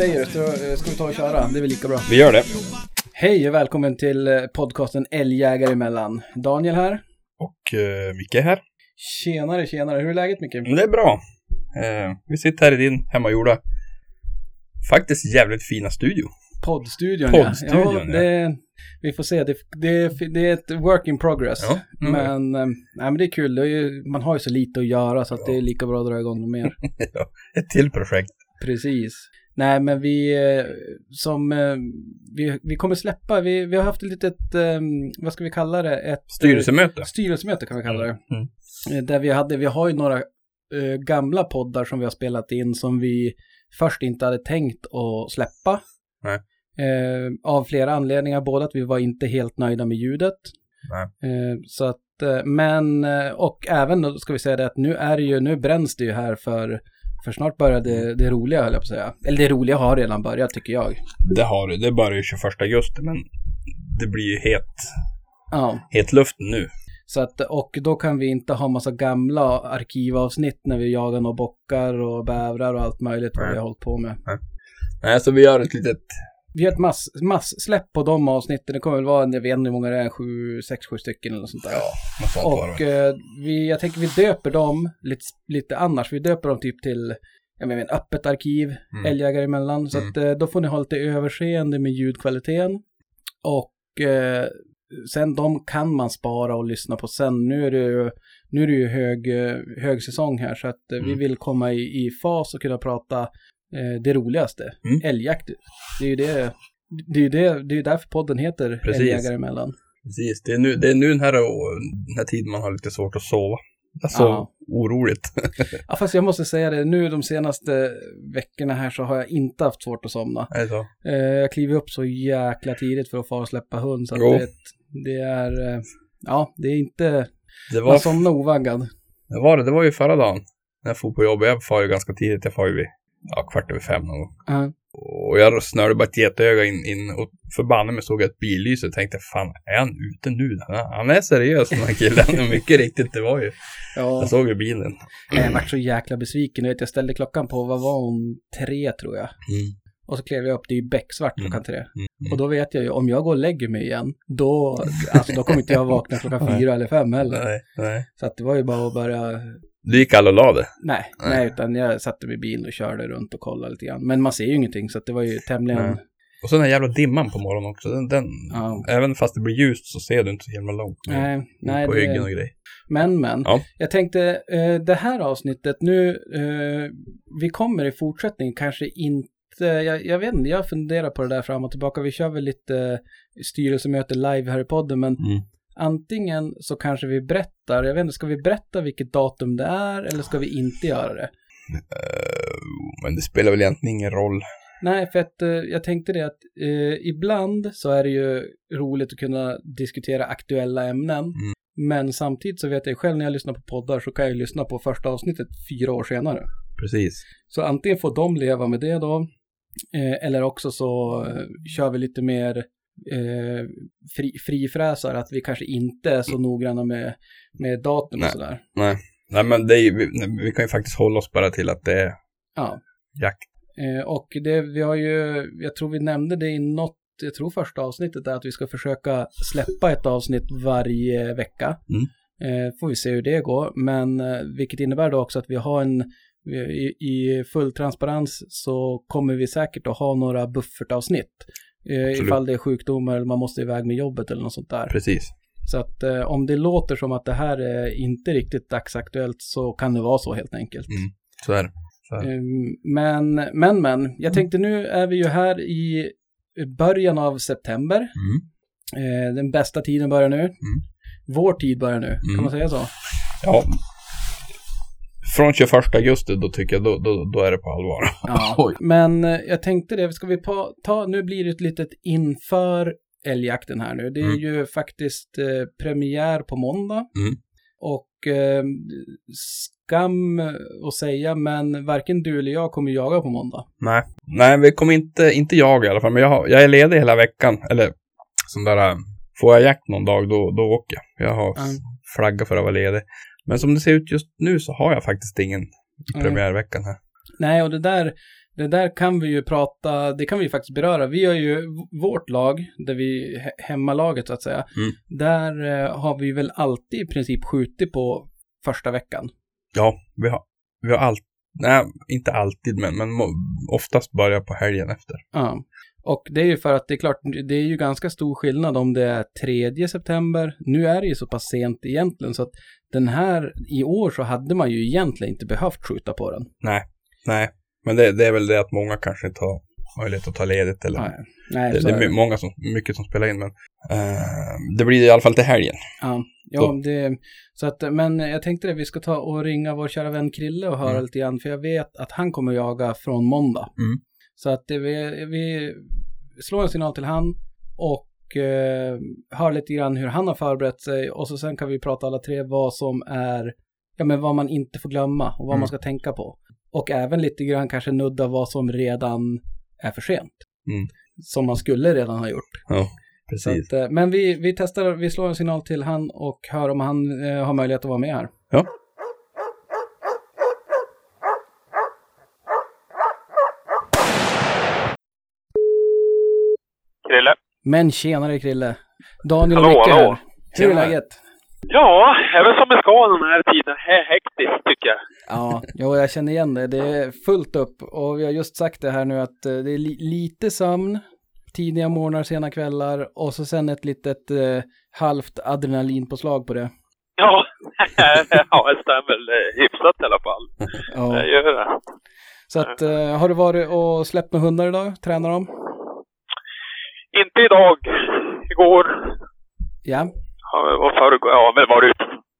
säger du? Ska, ska vi ta och köra? Det är väl lika bra. Vi gör det. Hej och välkommen till eh, podcasten Älgjägare emellan. Daniel här. Och uh, Micke här. Tjenare, tjenare. Hur är läget Micke? Det är bra. Uh, vi sitter här i din hemmagjorda, faktiskt jävligt fina studio. Poddstudion, Poddstudion, ja. ja, det, Vi får se. Det, det, det är ett work in progress. Ja, mm. men, äh, nej, men det är kul. Det är ju, man har ju så lite att göra så att ja. det är lika bra att dra igång mer. ja, ett till projekt. Precis. Nej, men vi eh, som eh, vi, vi kommer släppa, vi, vi har haft ett litet, eh, vad ska vi kalla det? Ett styrelsemöte. Styrelsemöte kan vi kalla det. Mm. mm. Där vi hade, vi har ju några gamla poddar som vi har spelat in som vi först inte hade tänkt att släppa. Nej. Av flera anledningar, både att vi var inte helt nöjda med ljudet. Nej. Så att, men, och även då ska vi säga det att nu är det ju, nu bränns det ju här för för snart börjar det, det roliga höll jag på att säga. Eller det roliga har redan börjat tycker jag. Det har det. Det börjar ju 21 augusti men det blir ju het, ja. het luften nu. Så att, och då kan vi inte ha massa gamla arkivavsnitt när vi jagar några bockar och bävrar och allt möjligt vad vi har hållit på med. Nej, så vi gör ett litet vi har ett mass, mass-släpp på de avsnitten. Det kommer väl vara, jag vet inte hur många det är, sju, sex, sju stycken eller sånt där. Ja, något sånt Och eh, vi, jag tänker vi döper dem lite, lite annars. Vi döper dem typ till, jag menar, öppet arkiv, mm. älgjägare emellan. Så mm. att eh, då får ni ha lite överseende med ljudkvaliteten. Och eh, sen de kan man spara och lyssna på sen. Nu är det ju, nu är det ju hög, högsäsong här så att mm. vi vill komma i, i fas och kunna prata eh, det roligaste. Mm. Älgjakt. Det är ju det, det är det, det är därför podden heter Precis. Älgjägare emellan. Precis, det är, nu, det är nu den här, den här tiden man har lite svårt att sova. Alltså ja. oroligt. ja, fast jag måste säga det, nu de senaste veckorna här så har jag inte haft svårt att somna. Är det så? Eh, jag kliver upp så jäkla tidigt för att få släppa hund. Så det, det, är, eh, ja, det är inte, det var, man somnar ovaggad. Det var det, det var ju förra dagen. När jag får på jobbet, jag far ju ganska tidigt, jag far ju vid ja, kvart över fem någon gång. Uh. Och jag snörde bara ett getöga in, in och förbanne mig såg jag ett billyse och tänkte fan är han ute nu? Han är seriös den här killen. Mycket riktigt, det var ju. Ja. Jag såg ju bilen. Jag vart så jäkla besviken. Jag, vet, jag ställde klockan på, vad var hon, tre tror jag. Mm. Och så klev jag upp, det är ju becksvart klockan mm. tre. Mm. Mm. Och då vet jag ju, om jag går och lägger mig igen, då, alltså, då kommer inte jag vakna klockan fyra eller fem heller. Nej, nej. Så att det var ju bara att börja du gick aldrig och la det? Nej, nej, nej, utan jag satte mig i bilen och körde runt och kollade lite grann. Men man ser ju ingenting så det var ju tämligen... Nej. Och så den här jävla dimman på morgonen också. Den, den ja. Även fast det blir ljust så ser du inte så jävla långt. Nej, nej. På hyggen och grejer. Men, men. Ja. Jag tänkte, eh, det här avsnittet nu, eh, vi kommer i fortsättningen kanske inte, jag, jag vet inte, jag funderar på det där fram och tillbaka. Vi kör väl lite styrelsemöte live här i podden, men mm. Antingen så kanske vi berättar, jag vet inte, ska vi berätta vilket datum det är eller ska vi inte göra det? Uh, men det spelar väl egentligen ingen roll. Nej, för att uh, jag tänkte det att uh, ibland så är det ju roligt att kunna diskutera aktuella ämnen. Mm. Men samtidigt så vet jag själv när jag lyssnar på poddar så kan jag lyssna på första avsnittet fyra år senare. Precis. Så antingen får de leva med det då, eller också så kör vi lite mer eh, fri, frifräsar, att vi kanske inte är så noggranna med, med datum nej, och sådär. Nej, nej men det är, vi, vi, kan ju faktiskt hålla oss bara till att det är ja. jakt. Eh, och det, vi har ju, jag tror vi nämnde det i något, jag tror första avsnittet är att vi ska försöka släppa ett avsnitt varje vecka. Mm. Eh, får vi se hur det går, men eh, vilket innebär då också att vi har en i, i full transparens så kommer vi säkert att ha några buffertavsnitt. Eh, ifall det är sjukdomar eller man måste iväg med jobbet eller något sånt där. Precis. Så att eh, om det låter som att det här är inte riktigt dagsaktuellt så kan det vara så helt enkelt. Mm, så är det. Så är det. Eh, men, men, men, jag mm. tänkte nu är vi ju här i början av september. Mm. Eh, den bästa tiden börjar nu. Mm. Vår tid börjar nu, kan mm. man säga så? Ja, från 21 augusti då tycker jag då, då, då är det på allvar. Ja, men eh, jag tänkte det, ska vi på, ta, nu blir det ett litet inför älgjakten här nu. Det är mm. ju faktiskt eh, premiär på måndag. Mm. Och eh, skam att säga, men varken du eller jag kommer jaga på måndag. Nej, nej vi kommer inte, inte jag i alla fall, men jag, jag är ledig hela veckan. Eller sån där, får jag jakt någon dag då, då åker jag. Jag har mm. flagga för att vara ledig. Men som det ser ut just nu så har jag faktiskt ingen premiärveckan här. Nej, och det där, det där kan vi ju prata, det kan vi ju faktiskt beröra. Vi har ju vårt lag, där vi, hemmalaget så att säga, mm. där eh, har vi väl alltid i princip skjutit på första veckan. Ja, vi har, vi har alltid, nej, inte alltid, men, men oftast börjar på helgen efter. Ja. Och det är ju för att det är klart, det är ju ganska stor skillnad om det är 3 september. Nu är det ju så pass sent egentligen så att den här i år så hade man ju egentligen inte behövt skjuta på den. Nej, nej. Men det, det är väl det att många kanske inte har möjlighet att ta ledigt eller nej, nej, det, det, är många som, mycket som spelar in men uh, det blir i alla fall till helgen. Ja, ja det, så att, men jag tänkte att vi ska ta och ringa vår kära vän Krille och höra mm. lite grann för jag vet att han kommer jaga från måndag. Mm. Så att vi, vi slår en signal till han och eh, hör lite grann hur han har förberett sig och så sen kan vi prata alla tre vad som är, ja men vad man inte får glömma och vad mm. man ska tänka på. Och även lite grann kanske nudda vad som redan är för sent. Mm. Som man skulle redan ha gjort. Ja, precis. Att, eh, men vi, vi testar, vi slår en signal till han och hör om han eh, har möjlighet att vara med här. Ja. Krille. Men tjenare Krille. Daniel och Micke här. Hur är läget? Ja, även som det ska den här tiden. Hektiskt tycker jag. Ja, jo, jag känner igen det. Det är fullt upp och vi har just sagt det här nu att eh, det är li lite sömn, tidiga morgnar, sena kvällar och så sen ett litet eh, halvt adrenalinpåslag på det. Ja, ja det stämmer väl eh, hyfsat i alla fall. Ja. Jag gör det. Så att, eh, har du varit och släppt med hundar idag? Tränar de? Inte idag. Igår. Ja. Ja, och förrgår, ja, men varit,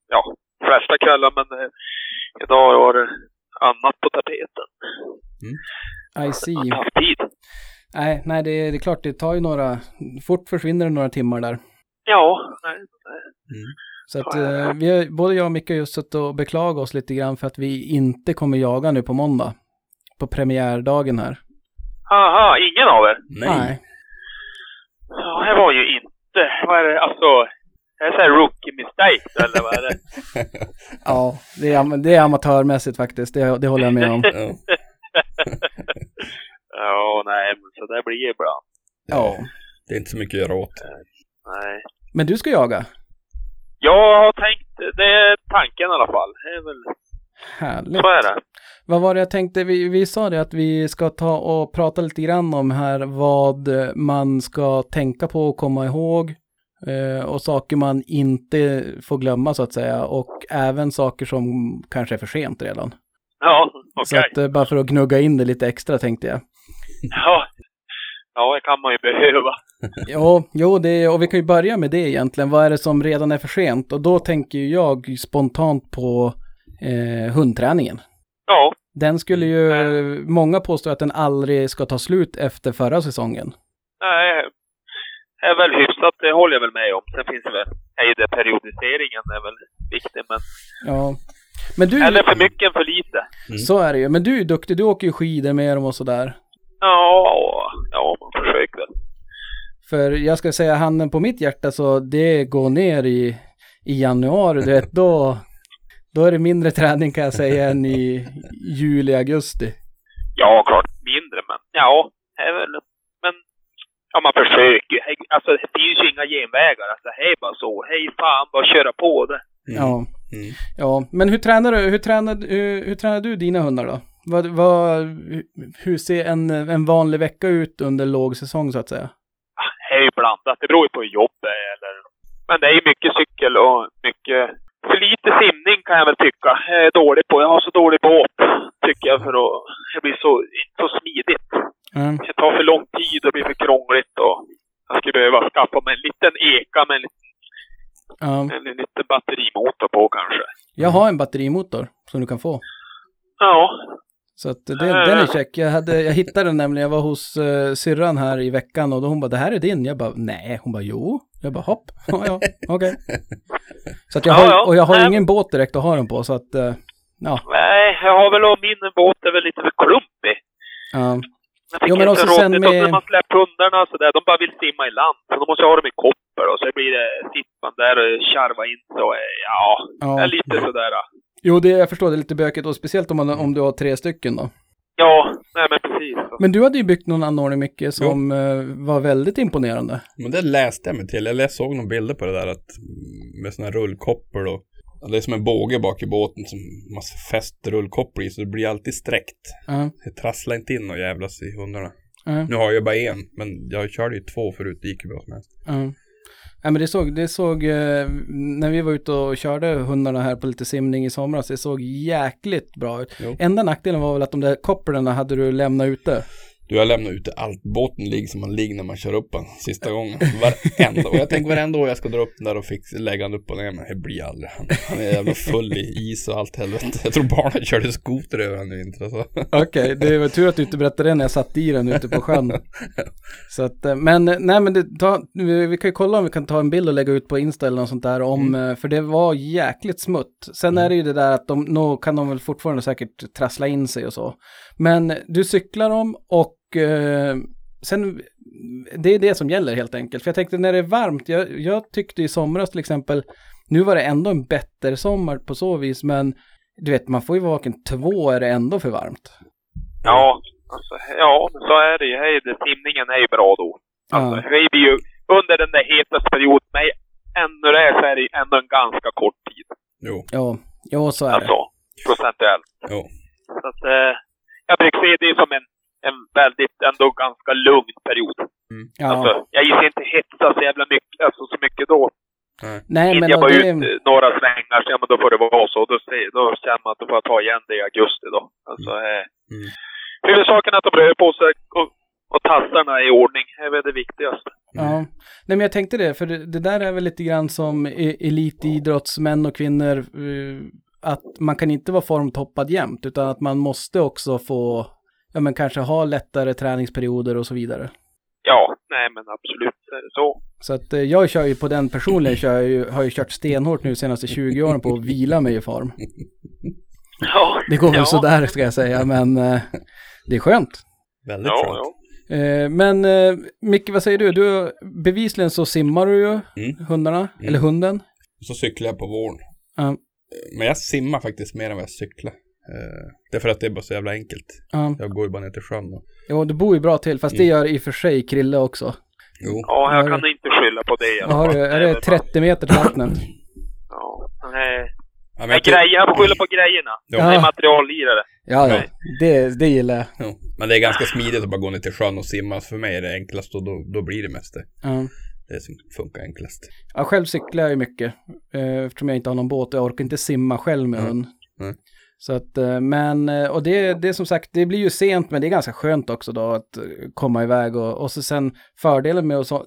ja, flesta kvällar, men eh, idag var det annat på tapeten. Mm. I see. Jag har tid. Nej, nej det, är, det är klart, det tar ju några, fort försvinner det några timmar där. Ja, nej. nej. Mm. Så att eh, vi har, både jag och Micke har just suttit och beklagat oss lite grann för att vi inte kommer jaga nu på måndag. På premiärdagen här. Aha, ingen av er? Nej. nej. Ja, det var ju inte, vad är det, alltså, är det så här rookie mistake eller vad är det? ja, det är, det är amatörmässigt faktiskt. Det, det håller jag med om. ja, nej, men så det blir ibland. Ja. Det är inte så mycket att göra åt. Nej. Men du ska jaga? Jag har tänkt, det är tanken i alla fall. Det är väl... Härligt. Så är det. Vad var det jag tänkte, vi, vi sa det att vi ska ta och prata lite grann om här vad man ska tänka på och komma ihåg Eh, och saker man inte får glömma så att säga. Och även saker som kanske är för sent redan. Ja, okej. Okay. Så att, eh, bara för att gnugga in det lite extra tänkte jag. Ja, ja det kan man ju behöva. jo, jo det, och vi kan ju börja med det egentligen. Vad är det som redan är för sent? Och då tänker jag spontant på eh, hundträningen. Ja. Den skulle ju, mm. många påstår att den aldrig ska ta slut efter förra säsongen. Nej, är väl hyfsat, det håller jag väl med om. Sen finns det väl, hej, periodiseringen är väl viktig, men... Ja. Men du... Eller för mycket än för lite. Mm. Så är det ju. Men du är duktig, du åker ju skidor med dem och sådär. Ja, ja, man försöker väl. För jag ska säga handen på mitt hjärta så det går ner i, i januari, du vet, då, då är det mindre träning kan jag säga än i juli, augusti. Ja, klart mindre, men ja, det är väl Ja, man försöker. Alltså, det finns ju inga genvägar. Alltså, hej bara så. Hej fan, bara köra på det. Mm. Ja. Mm. ja, men hur tränar du, hur tränar, hur, hur tränar du dina hundar då? Vad, vad, hur ser en, en vanlig vecka ut under lågsäsong så att säga? Det är ju blandat. Det beror ju på hur jobbet är. Eller... Men det är ju mycket cykel och mycket... För lite simning kan jag väl tycka. Jag är dålig på. Jag har så dålig båt, tycker jag, för att... Det blir så, så smidigt. Mm. Det tar för lång tid och blir för krångligt och jag skulle behöva skaffa mig en liten eka med en liten, mm. en, en liten batterimotor på kanske. Jag har en batterimotor som du kan få. Ja. Så att det, äh. den är check. Jag, hade, jag hittade den nämligen, jag var hos uh, syrran här i veckan och då hon bara, det här är din. Jag bara, nej. Hon bara, jo. Jag bara, hopp. Ja, ja, okej. Okay. Så att jag har, ja, och jag har nej. ingen båt direkt att ha den på, så att, uh, ja. Nej, jag har väl, min båt är väl lite för klumpig. Ja. Jo, men också sen med... när man släpper hundarna så där, de bara vill simma i land. Så då måste jag ha dem i koppel och så blir det, sitter man där och tjarva in så, ja, ja. lite sådär. Jo, det, jag förstår, det är lite bökigt och speciellt om, man, om du har tre stycken då. Ja, nej men precis. Men du hade ju byggt någon anordning mycket som uh, var väldigt imponerande. Men det läste jag mig till. Jag såg några bilder på det där att med sådana här rullkoppor och det är som en båge bak i båten som man fäster rullkoppor i så det blir alltid sträckt. Uh. Det trasslar inte in och jävlas i hundarna. Uh. Nu har jag bara en, men jag körde ju två förut, det gick ju bra som helst. Uh. Ja, men det såg, det såg eh, när vi var ute och körde hundarna här på lite simning i somras, det såg jäkligt bra ut. Jo. Enda nackdelen var väl att de där kopplarna hade du lämnat ute. Du har lämnat ute allt. Båten ligger som man ligger när man kör upp den sista gången. Varenda. Och jag tänker varenda år jag ska dra upp den där och fix, lägga den upp och ner. Men det blir aldrig. Han, han är jävla full i is och allt helvete. Jag tror barnen körde skoter över den nu inte. Okej, okay, det var tur att du inte berättade det när jag satt i den ute på sjön. Så att, eh, men nej men det, ta, vi kan ju kolla om vi kan ta en bild och lägga ut på Insta eller något sånt där om, mm. Eh, för det var jäkligt smutt. Sen mm. är det ju det där att de, nå kan de väl fortfarande säkert trassla in sig och så. Men du cyklar dem och eh, sen, det är det som gäller helt enkelt. För jag tänkte när det är varmt, jag, jag tyckte i somras till exempel, nu var det ändå en bättre sommar på så vis, men du vet, man får ju vara vaken två är det ändå för varmt. Ja, alltså, ja, så är det ju. Simningen är ju bra då. Alltså, ja. det blir ju under den där hetaste perioden, men ännu det är så är det ändå en ganska kort tid. Jo. Ja, ja så är alltså, det. Alltså, procentuellt. Jo. Så att, eh, jag brukar se det som en en väldigt, ändå ganska lugn period. Mm. Ja. Alltså, jag gissar inte hetsa så jävla mycket, alltså så mycket då. Nej, Nej men jag bara det... ut några svängar, så ja men då får det vara så. Då, då känner man att då får jag ta igen det i augusti då. Alltså, mm. eh, mm. Huvudsaken är att de rör på sig och, och tassarna är i ordning. Det är väl det viktigaste. Ja, Nej, men jag tänkte det, för det, det, där är väl lite grann som elitidrottsmän och kvinnor, uh, att man kan inte vara formtoppad jämt, utan att man måste också få ja, men kanske ha lättare träningsperioder och så vidare. Ja, nej men absolut är det så. Så att eh, jag kör ju på den personligen, kör ju, har ju kört stenhårt nu de senaste 20 åren på att vila mig i form. Ja. Det går väl ja. sådär ska jag säga, men eh, det är skönt. Väldigt ja, skönt. Ja. Eh, men Micke, vad säger du? du? Bevisligen så simmar du ju mm. hundarna, mm. eller hunden. Så cyklar jag på våren. Uh. Men jag simmar faktiskt mer än vad jag cyklar. Uh, det är för att det är bara så jävla enkelt. Ja. Jag går ju bara ner till sjön. Och... Jo, du bor ju bra till, fast mm. det gör i och för sig Krille också. Jo. Ja, jag kan inte skylla på det. Ja, har du, är det 30 meter till vattnet? Ja, nej. Ja, men jag, jag får skylla på grejerna. Ja. Det är materiallirare. Ja, ja. Det, det gillar jag. Jo. Men det är ganska smidigt att bara gå ner till sjön och simma. För mig är det enklast och då, då blir det mest det. Ja. Det som funkar enklast. Ja, själv cyklar jag ju mycket. Eh, eftersom jag inte har någon båt. Jag orkar inte simma själv med mm. hund. Mm. Så att, eh, men, eh, och det, det är som sagt, det blir ju sent men det är ganska skönt också då att eh, komma iväg och, och så sen fördelen med att så,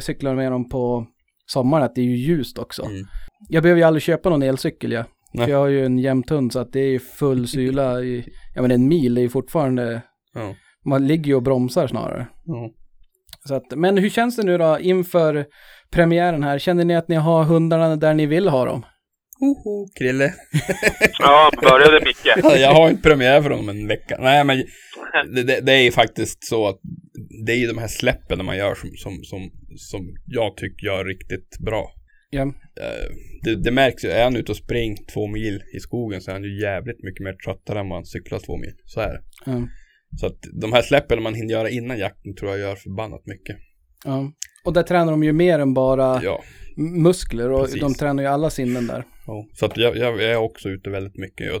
cykla med dem på sommaren att det är ju ljust också. Mm. Jag behöver ju aldrig köpa någon elcykel ja. För jag har ju en jämthund så att det är ju full syla i, ja men en mil är ju fortfarande, mm. man ligger ju och bromsar snarare. Mm. Så att, men hur känns det nu då inför premiären här? Känner ni att ni har hundarna där ni vill ha dem? Hoho, Krille. ja, började Micke. jag har inte premiär för om en vecka. Nej, men det, det, det, är ju faktiskt så att det är ju de här släppen man gör som, som, som, som jag tycker gör riktigt bra. Ja. Det, det märks ju, är han ute och springer två mil i skogen så är han ju jävligt mycket mer tröttare än han cyklar två mil. Så är det. Ja. Så att de här släppen man hinner göra innan jakten tror jag gör förbannat mycket. Ja. Och där tränar de ju mer än bara ja. Muskler och Precis. de tränar ju alla sinnen där. Ja. Så att jag, jag, är också ute väldigt mycket. Jag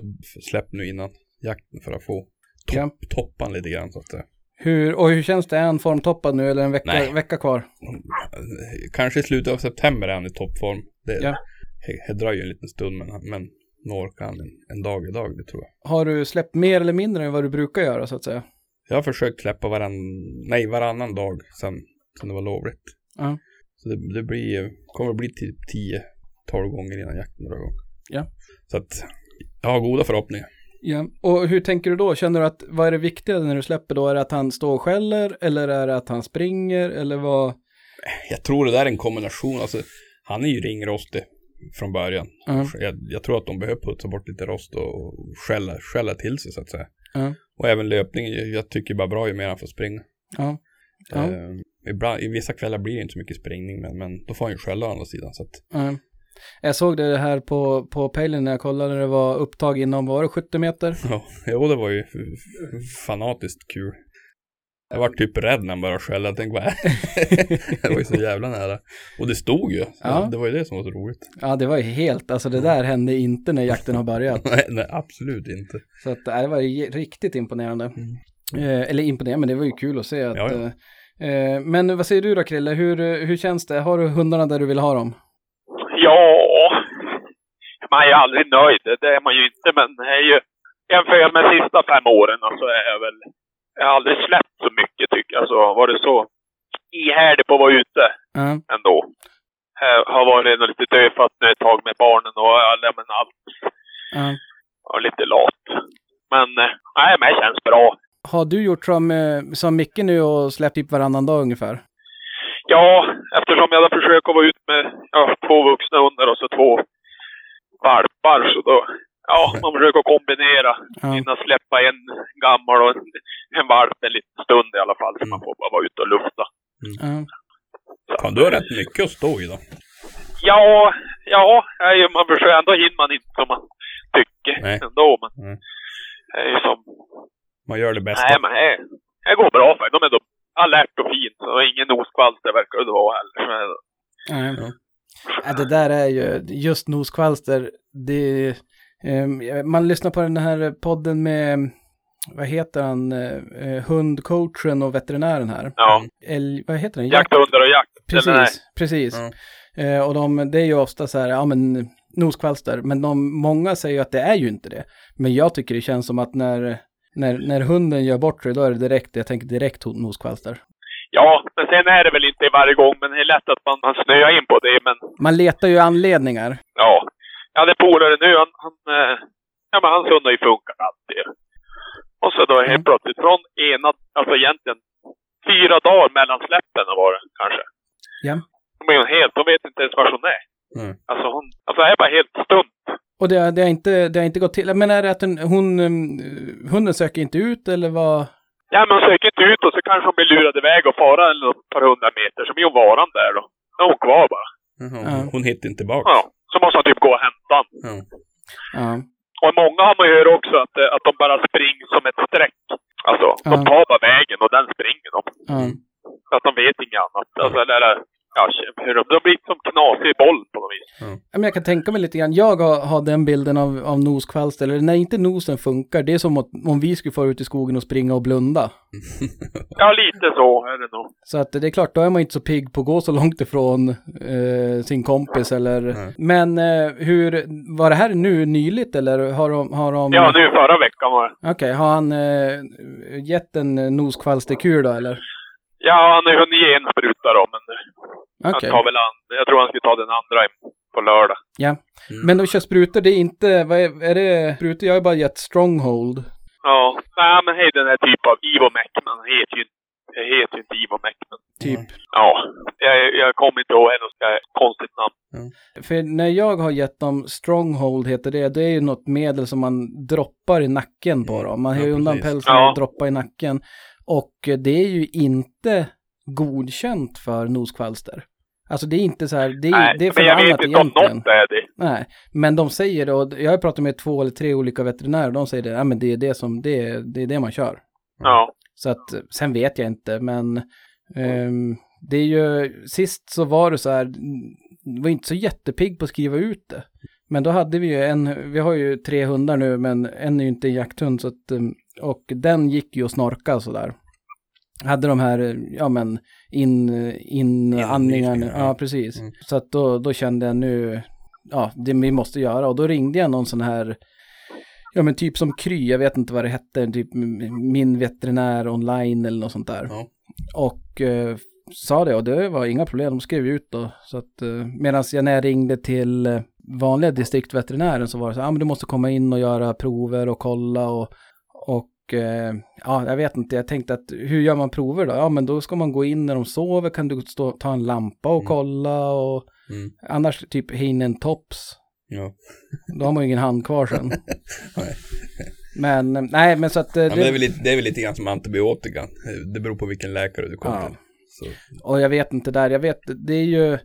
släpper nu innan jakten för att få topp, ja. toppan lite grann så att. Hur, och hur känns det? Är han formtoppad nu eller en vecka, vecka kvar? Kanske i slutet av september är han i toppform. Det, ja. det, dröjer en liten stund men, men nu orkar han en, en dag i dag, det tror jag. Har du släppt mer eller mindre än vad du brukar göra så att säga? Jag har försökt släppa varann, nej, varannan dag sen, sen det var lovligt. Ja. Så det, det blir, kommer att bli typ 10-12 gånger innan jakten drar igång. Ja. Så att jag har goda förhoppningar. Ja, och hur tänker du då? Känner du att vad är det viktiga när du släpper då? Är det att han står och skäller eller är det att han springer eller vad? Jag tror det där är en kombination. Alltså, han är ju ringrostig från början. Uh jag, jag, tror att de behöver putsa bort lite rost och skälla, skälla till sig så att säga. Uh Och även löpning, jag tycker bara bra ju mer han får springa. Uh uh. Ibland, I vissa kvällar blir det inte så mycket springning men, men då får han ju skälla å andra sidan. Så att, Jag såg det här på, på pejlen när jag kollade när det var upptag inom, var det 70 meter? Ja, jo det var ju fanatiskt kul. Jag var typ rädd när han började skälla. Jag tänkte, är det? var ju så jävla nära. Och det stod ju. Ja. Det var ju det som var så roligt. Ja, det var ju helt, alltså det där hände inte när jakten har börjat. nej, nej, absolut inte. Så att, det var riktigt imponerande. Mm. Eh, eller imponerande, men det var ju kul att se att... Ja, ja. Eh, men vad säger du då Krille, hur, hur känns det? Har du hundarna där du vill ha dem? Ja, man är aldrig nöjd, det är man ju inte, men det är ju... Jämför jag med de sista fem åren så alltså, är jag väl jag har aldrig släppt så mycket tycker jag. Alltså, varit så ihärdig på att vara ute mm. ändå. Jag har varit lite dödfött nu ett tag med barnen och ja, men allt. Mm. Och lite lat. Men eh, nej, men det känns bra. Har du gjort som, eh, som Micke nu och släppt typ varannan dag ungefär? Ja, eftersom jag har försökt att vara ute med ja, två vuxna hundar och så två valpar så då ja, man försöker kombinera. Ja. Hinna släppa en gammal och en, en valp en liten stund i alla fall. Så man får bara vara ute och lufta. Mm. Fan, du har rätt mycket att stå i då. Ja, ja, man försöker ändå hinner man inte som man tycker Nej. ändå. Men mm. det är ju som... Man gör det bästa. Nej, men det, det går bra för De är då alert och fint. Och ingen noskvalster verkar det vara heller. Mm. Ja, det där är ju, just noskvalster, det, Ehm, man lyssnar på den här podden med, vad heter han, eh, hundcoachen och veterinären här. Ja. El, vad heter den? Jakthundar och jakt. Precis, precis. Ja. Eh, och de, det är ju ofta så här, ja men noskvalster, men de, många säger ju att det är ju inte det. Men jag tycker det känns som att när, när, när hunden gör bort sig, då är det direkt, jag tänker direkt noskvalster. Ja, men sen är det väl inte varje gång, men det är lätt att man, man snöar in på det. Men... Man letar ju anledningar. Ja, jag hade polare nu, han, han, eh, ja, men hans hund har ju funkat alltid. Och så då helt mm. plötsligt från ena, alltså egentligen fyra dagar mellan släppen var det kanske. Ja. De är helt, de vet inte ens var hon är. Mm. Alltså hon, alltså jag är bara helt stumt. Och det, det, har inte, det har inte gått till, men är det att den, hon, hunden söker inte ut eller vad? Ja, hon söker inte ut och så kanske hon blir lurad iväg och fara ett par hundra meter, så blir hon varande där då. Då är hon kvar bara. Mm, hon hittar inte tillbaka. Ja. Så måste han typ gå och hämta mm. Ja. Och många har man ju hört också att, att de bara springer som ett streck. Alltså, ja. de tar bara vägen och den springer de. Ja. Att de vet inget annat. Alltså, eller, ja, de blir som knasig boll på något vis. Mm. Men jag kan tänka mig lite grann, jag har, har den bilden av, av noskvalster, eller när inte nosen funkar, det är som att, om vi skulle få ut i skogen och springa och blunda. ja, lite så är det nog. Så att det är klart, då är man inte så pigg på att gå så långt ifrån eh, sin kompis eller... Mm. Men eh, hur, var det här nu nyligt eller har de... Har de... Ja, nu förra veckan var det. Okej, okay, har han eh, gett en noskvalsterkur då eller? Ja, han har hunnit ge en spruta då, men okay. han tar väl an, jag tror han ska ta den andra på lördag. Ja, mm. men de kör sprutor, det är inte, vad är, är det, sprutor, jag har bara gett Stronghold. Ja, nej men hej den här typen av Ivomec, men han heter ju jag heter ju inte Ivomec, men... Typ? Ja, jag, jag kommer inte ihåg något konstigt namn. Mm. För när jag har gett dem Stronghold heter det, det är ju något medel som man droppar i nacken på dem. Man har ju undan pälsen och droppar i nacken. Och det är ju inte godkänt för noskvalster. Alltså det är inte så här, det, Nej, det är för annat jag vet inte om något är det. Nej, men de säger det, och jag har pratat med två eller tre olika veterinärer, och de säger det, ja men det är det som, det är det, är det man kör. Ja. Så att, sen vet jag inte, men um, det är ju, sist så var det så här, var inte så jättepigg på att skriva ut det. Men då hade vi ju en, vi har ju tre hundar nu, men en är ju inte en jakthund, så att, ehm, och den gick ju och snorka sådär hade de här, ja men, in, inandningarna. Ja, precis. Mm. Så att då, då kände jag nu, ja, det vi måste göra. Och då ringde jag någon sån här, ja men typ som Kry, jag vet inte vad det hette, typ min veterinär online eller något sånt där. Ja. Och eh, sa det och det var inga problem, de skrev ut då. Så att eh, medan jag när jag ringde till eh, vanliga distriktveterinären så var det så, ja ah, men du måste komma in och göra prover och kolla och, och eh, ja, jag vet inte, jag tänkte att hur gör man prover då? Ja, men då ska man gå in när de sover, kan du stå, ta en lampa och mm. kolla och mm. annars typ hinen tops. Ja. Då har man ju ingen hand kvar sen. men nej, men så att... Det, ja, det, är väl lite, det är väl lite grann som antibiotika. Det beror på vilken läkare du kommer ja. till. Så. Och jag vet inte där, jag vet, det är ju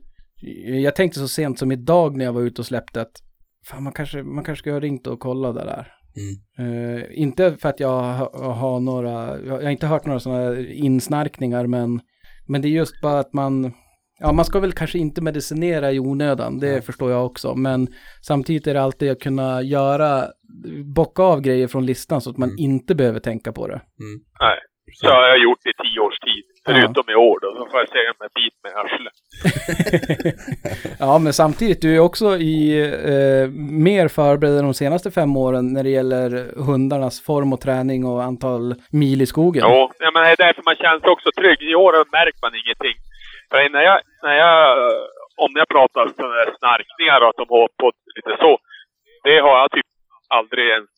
jag tänkte så sent som idag när jag var ute och släppte att fan, man kanske, man kanske ska ha ringt och kollat det där. Mm. Uh, inte för att jag har, har några, jag har inte hört några sådana insnarkningar, men, men det är just bara att man, ja man ska väl kanske inte medicinera i onödan, det mm. förstår jag också, men samtidigt är det alltid att kunna göra, bocka av grejer från listan så att man mm. inte behöver tänka på det. Mm. Nej, så har jag gjort i tio års tid. Förutom ja. i år då, då får jag säga med bit med arslet. ja, men samtidigt, du är också i eh, mer förberedd de senaste fem åren när det gäller hundarnas form och träning och antal mil i skogen. Ja, men det är därför man känns också trygg. I år märker man ingenting. För när jag, när jag, om jag pratar sådana snarkningar och att de har på lite så, det har jag typ aldrig ens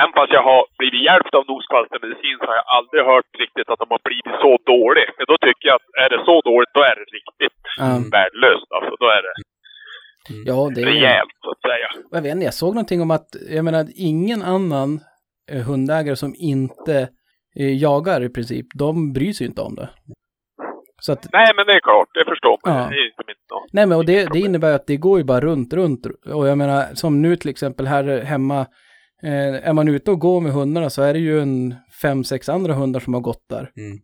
Även fast jag har blivit hjälpt av noskvalstermedicin så har jag aldrig hört riktigt att de har blivit så dåliga. För då tycker jag att är det så dåligt, då är det riktigt mm. värdelöst. Alltså, då är det mm. ja, det är... rejält, så att säga. Jag vet inte, jag såg någonting om att, jag menar, ingen annan eh, hundägare som inte eh, jagar i princip, de bryr sig inte om det. Att, Nej, men det är klart, det förstår man. Ja. Det är inte mitt Nej, men och det, det innebär att det går ju bara runt, runt. Och jag menar, som nu till exempel här hemma, Eh, är man ute och går med hundarna så är det ju en fem, sex andra hundar som har gått där. Mm.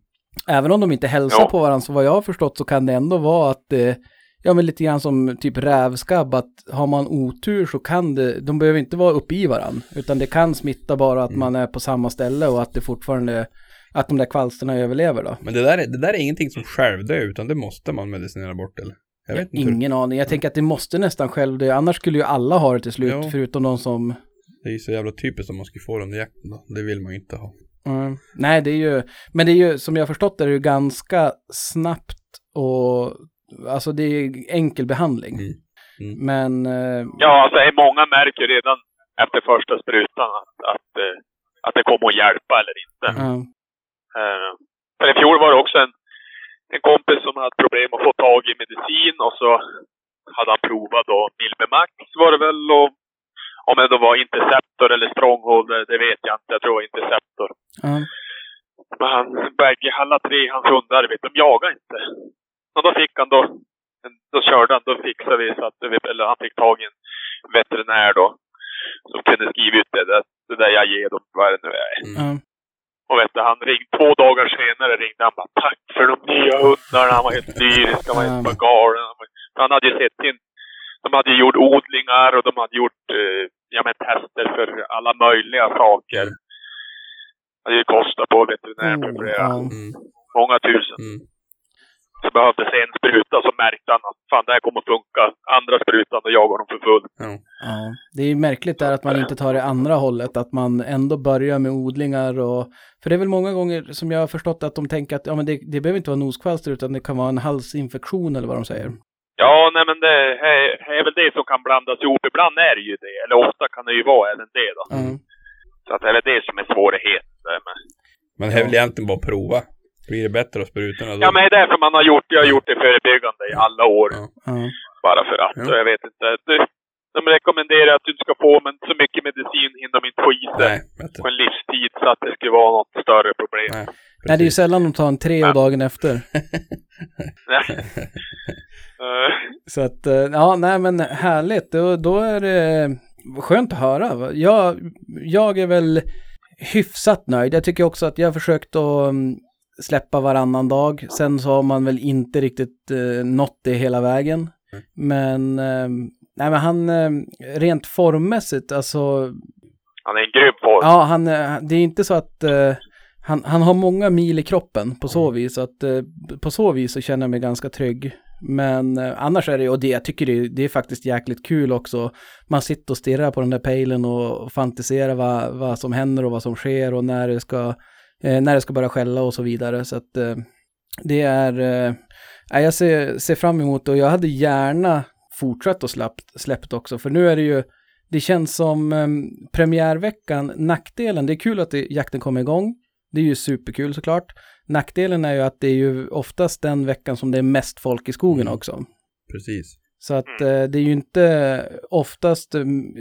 Även om de inte hälsar ja. på varandra, så vad jag har förstått så kan det ändå vara att eh, ja men lite grann som typ rävskabb, att har man otur så kan det, de behöver inte vara uppe i varandra, utan det kan smitta bara att mm. man är på samma ställe och att det fortfarande, att de där kvalsterna överlever då. Men det där, är, det där är ingenting som självdör, utan det måste man medicinera bort eller? Jag vet inte Ingen hur. aning, jag tänker att det måste nästan självdö, annars skulle ju alla ha det till slut, jo. förutom de som det är ju så jävla typiskt om man skulle få den under jakten då. Det vill man ju inte ha. Mm. Nej, det är ju, men det är ju, som jag har förstått det, är ju ganska snabbt och, alltså det är enkel behandling. Mm. Mm. Men... Eh, ja, alltså många märker redan efter första sprutan att, att, eh, att det kommer att hjälpa eller inte. Mm. För i fjol var det också en, en kompis som hade problem att få tag i medicin och så hade han provat då Milbemax var det väl och om det då var Interceptor eller Stronghold, det vet jag inte. Jag tror Interceptor. Mm. Men han, bägge, alla tre hans hundar, vet, de jagar inte. Och då fick han då, då körde han, då fixade vi så att, eller han fick tag i en veterinär då. Som kunde skriva ut det, det, det där jag ger dem, vad det nu är. Mm. Och vet du, han ringde, två dagar senare ringde han bara tack för de nya hundarna. Han var helt lyrisk, han var helt galen. Han hade ju sett sin de hade gjort odlingar och de hade gjort eh, ja, men tester för alla möjliga saker. Det hade ju kostat på veterinär för flera, mm. många tusen. Mm. Så behövdes en spruta så märkte han att fan det här kommer att funka. Andra sprutan då jagar de för full. Mm. Ja. Det är ju märkligt där att man inte tar det andra hållet, att man ändå börjar med odlingar och för det är väl många gånger som jag har förstått att de tänker att ja, men det, det behöver inte vara noskvalster utan det kan vara en halsinfektion eller vad de säger. Ja, nej men det är, är väl det som kan blandas ihop. Ibland är det ju det, eller ofta kan det ju vara även det då. Mm. Så att det är väl det som är svårigheten. Men, men det är väl egentligen bara att prova. Blir det bättre av sprutorna då? Ja, men det är därför man har gjort, jag har gjort det förebyggande i alla år. Mm. Bara för att, ja. jag vet inte. Det, de rekommenderar att du ska få men så mycket medicin hinner de inte få i sig på en livstid så att det skulle vara något större problem. Nej, Nej det är ju sällan de tar en tre och dagen efter. Så att, eh, ja, nej men härligt. Då, då är det skönt att höra. Jag, jag är väl hyfsat nöjd. Jag tycker också att jag har försökt att mm, släppa varannan dag. Sen så har man väl inte riktigt eh, nått det hela vägen. Mm. Men, eh, nej men han, eh, rent formmässigt, alltså. Han är en grym form. Ja, han, eh, det är inte så att eh, han, han har många mil i kroppen på så mm. vis. att eh, på så vis så känner jag mig ganska trygg. Men eh, annars är det, och det jag tycker det, det, är faktiskt jäkligt kul också. Man sitter och stirrar på den där pejlen och fantiserar vad, vad som händer och vad som sker och när det ska, eh, när det ska börja skälla och så vidare. Så att eh, det är, eh, jag ser, ser fram emot det och jag hade gärna fortsatt och släppt, släppt också. För nu är det ju, det känns som eh, premiärveckan, nackdelen, det är kul att det, jakten kommer igång. Det är ju superkul såklart. Nackdelen är ju att det är ju oftast den veckan som det är mest folk i skogen mm. också. Precis. Så att eh, det är ju inte oftast, mm,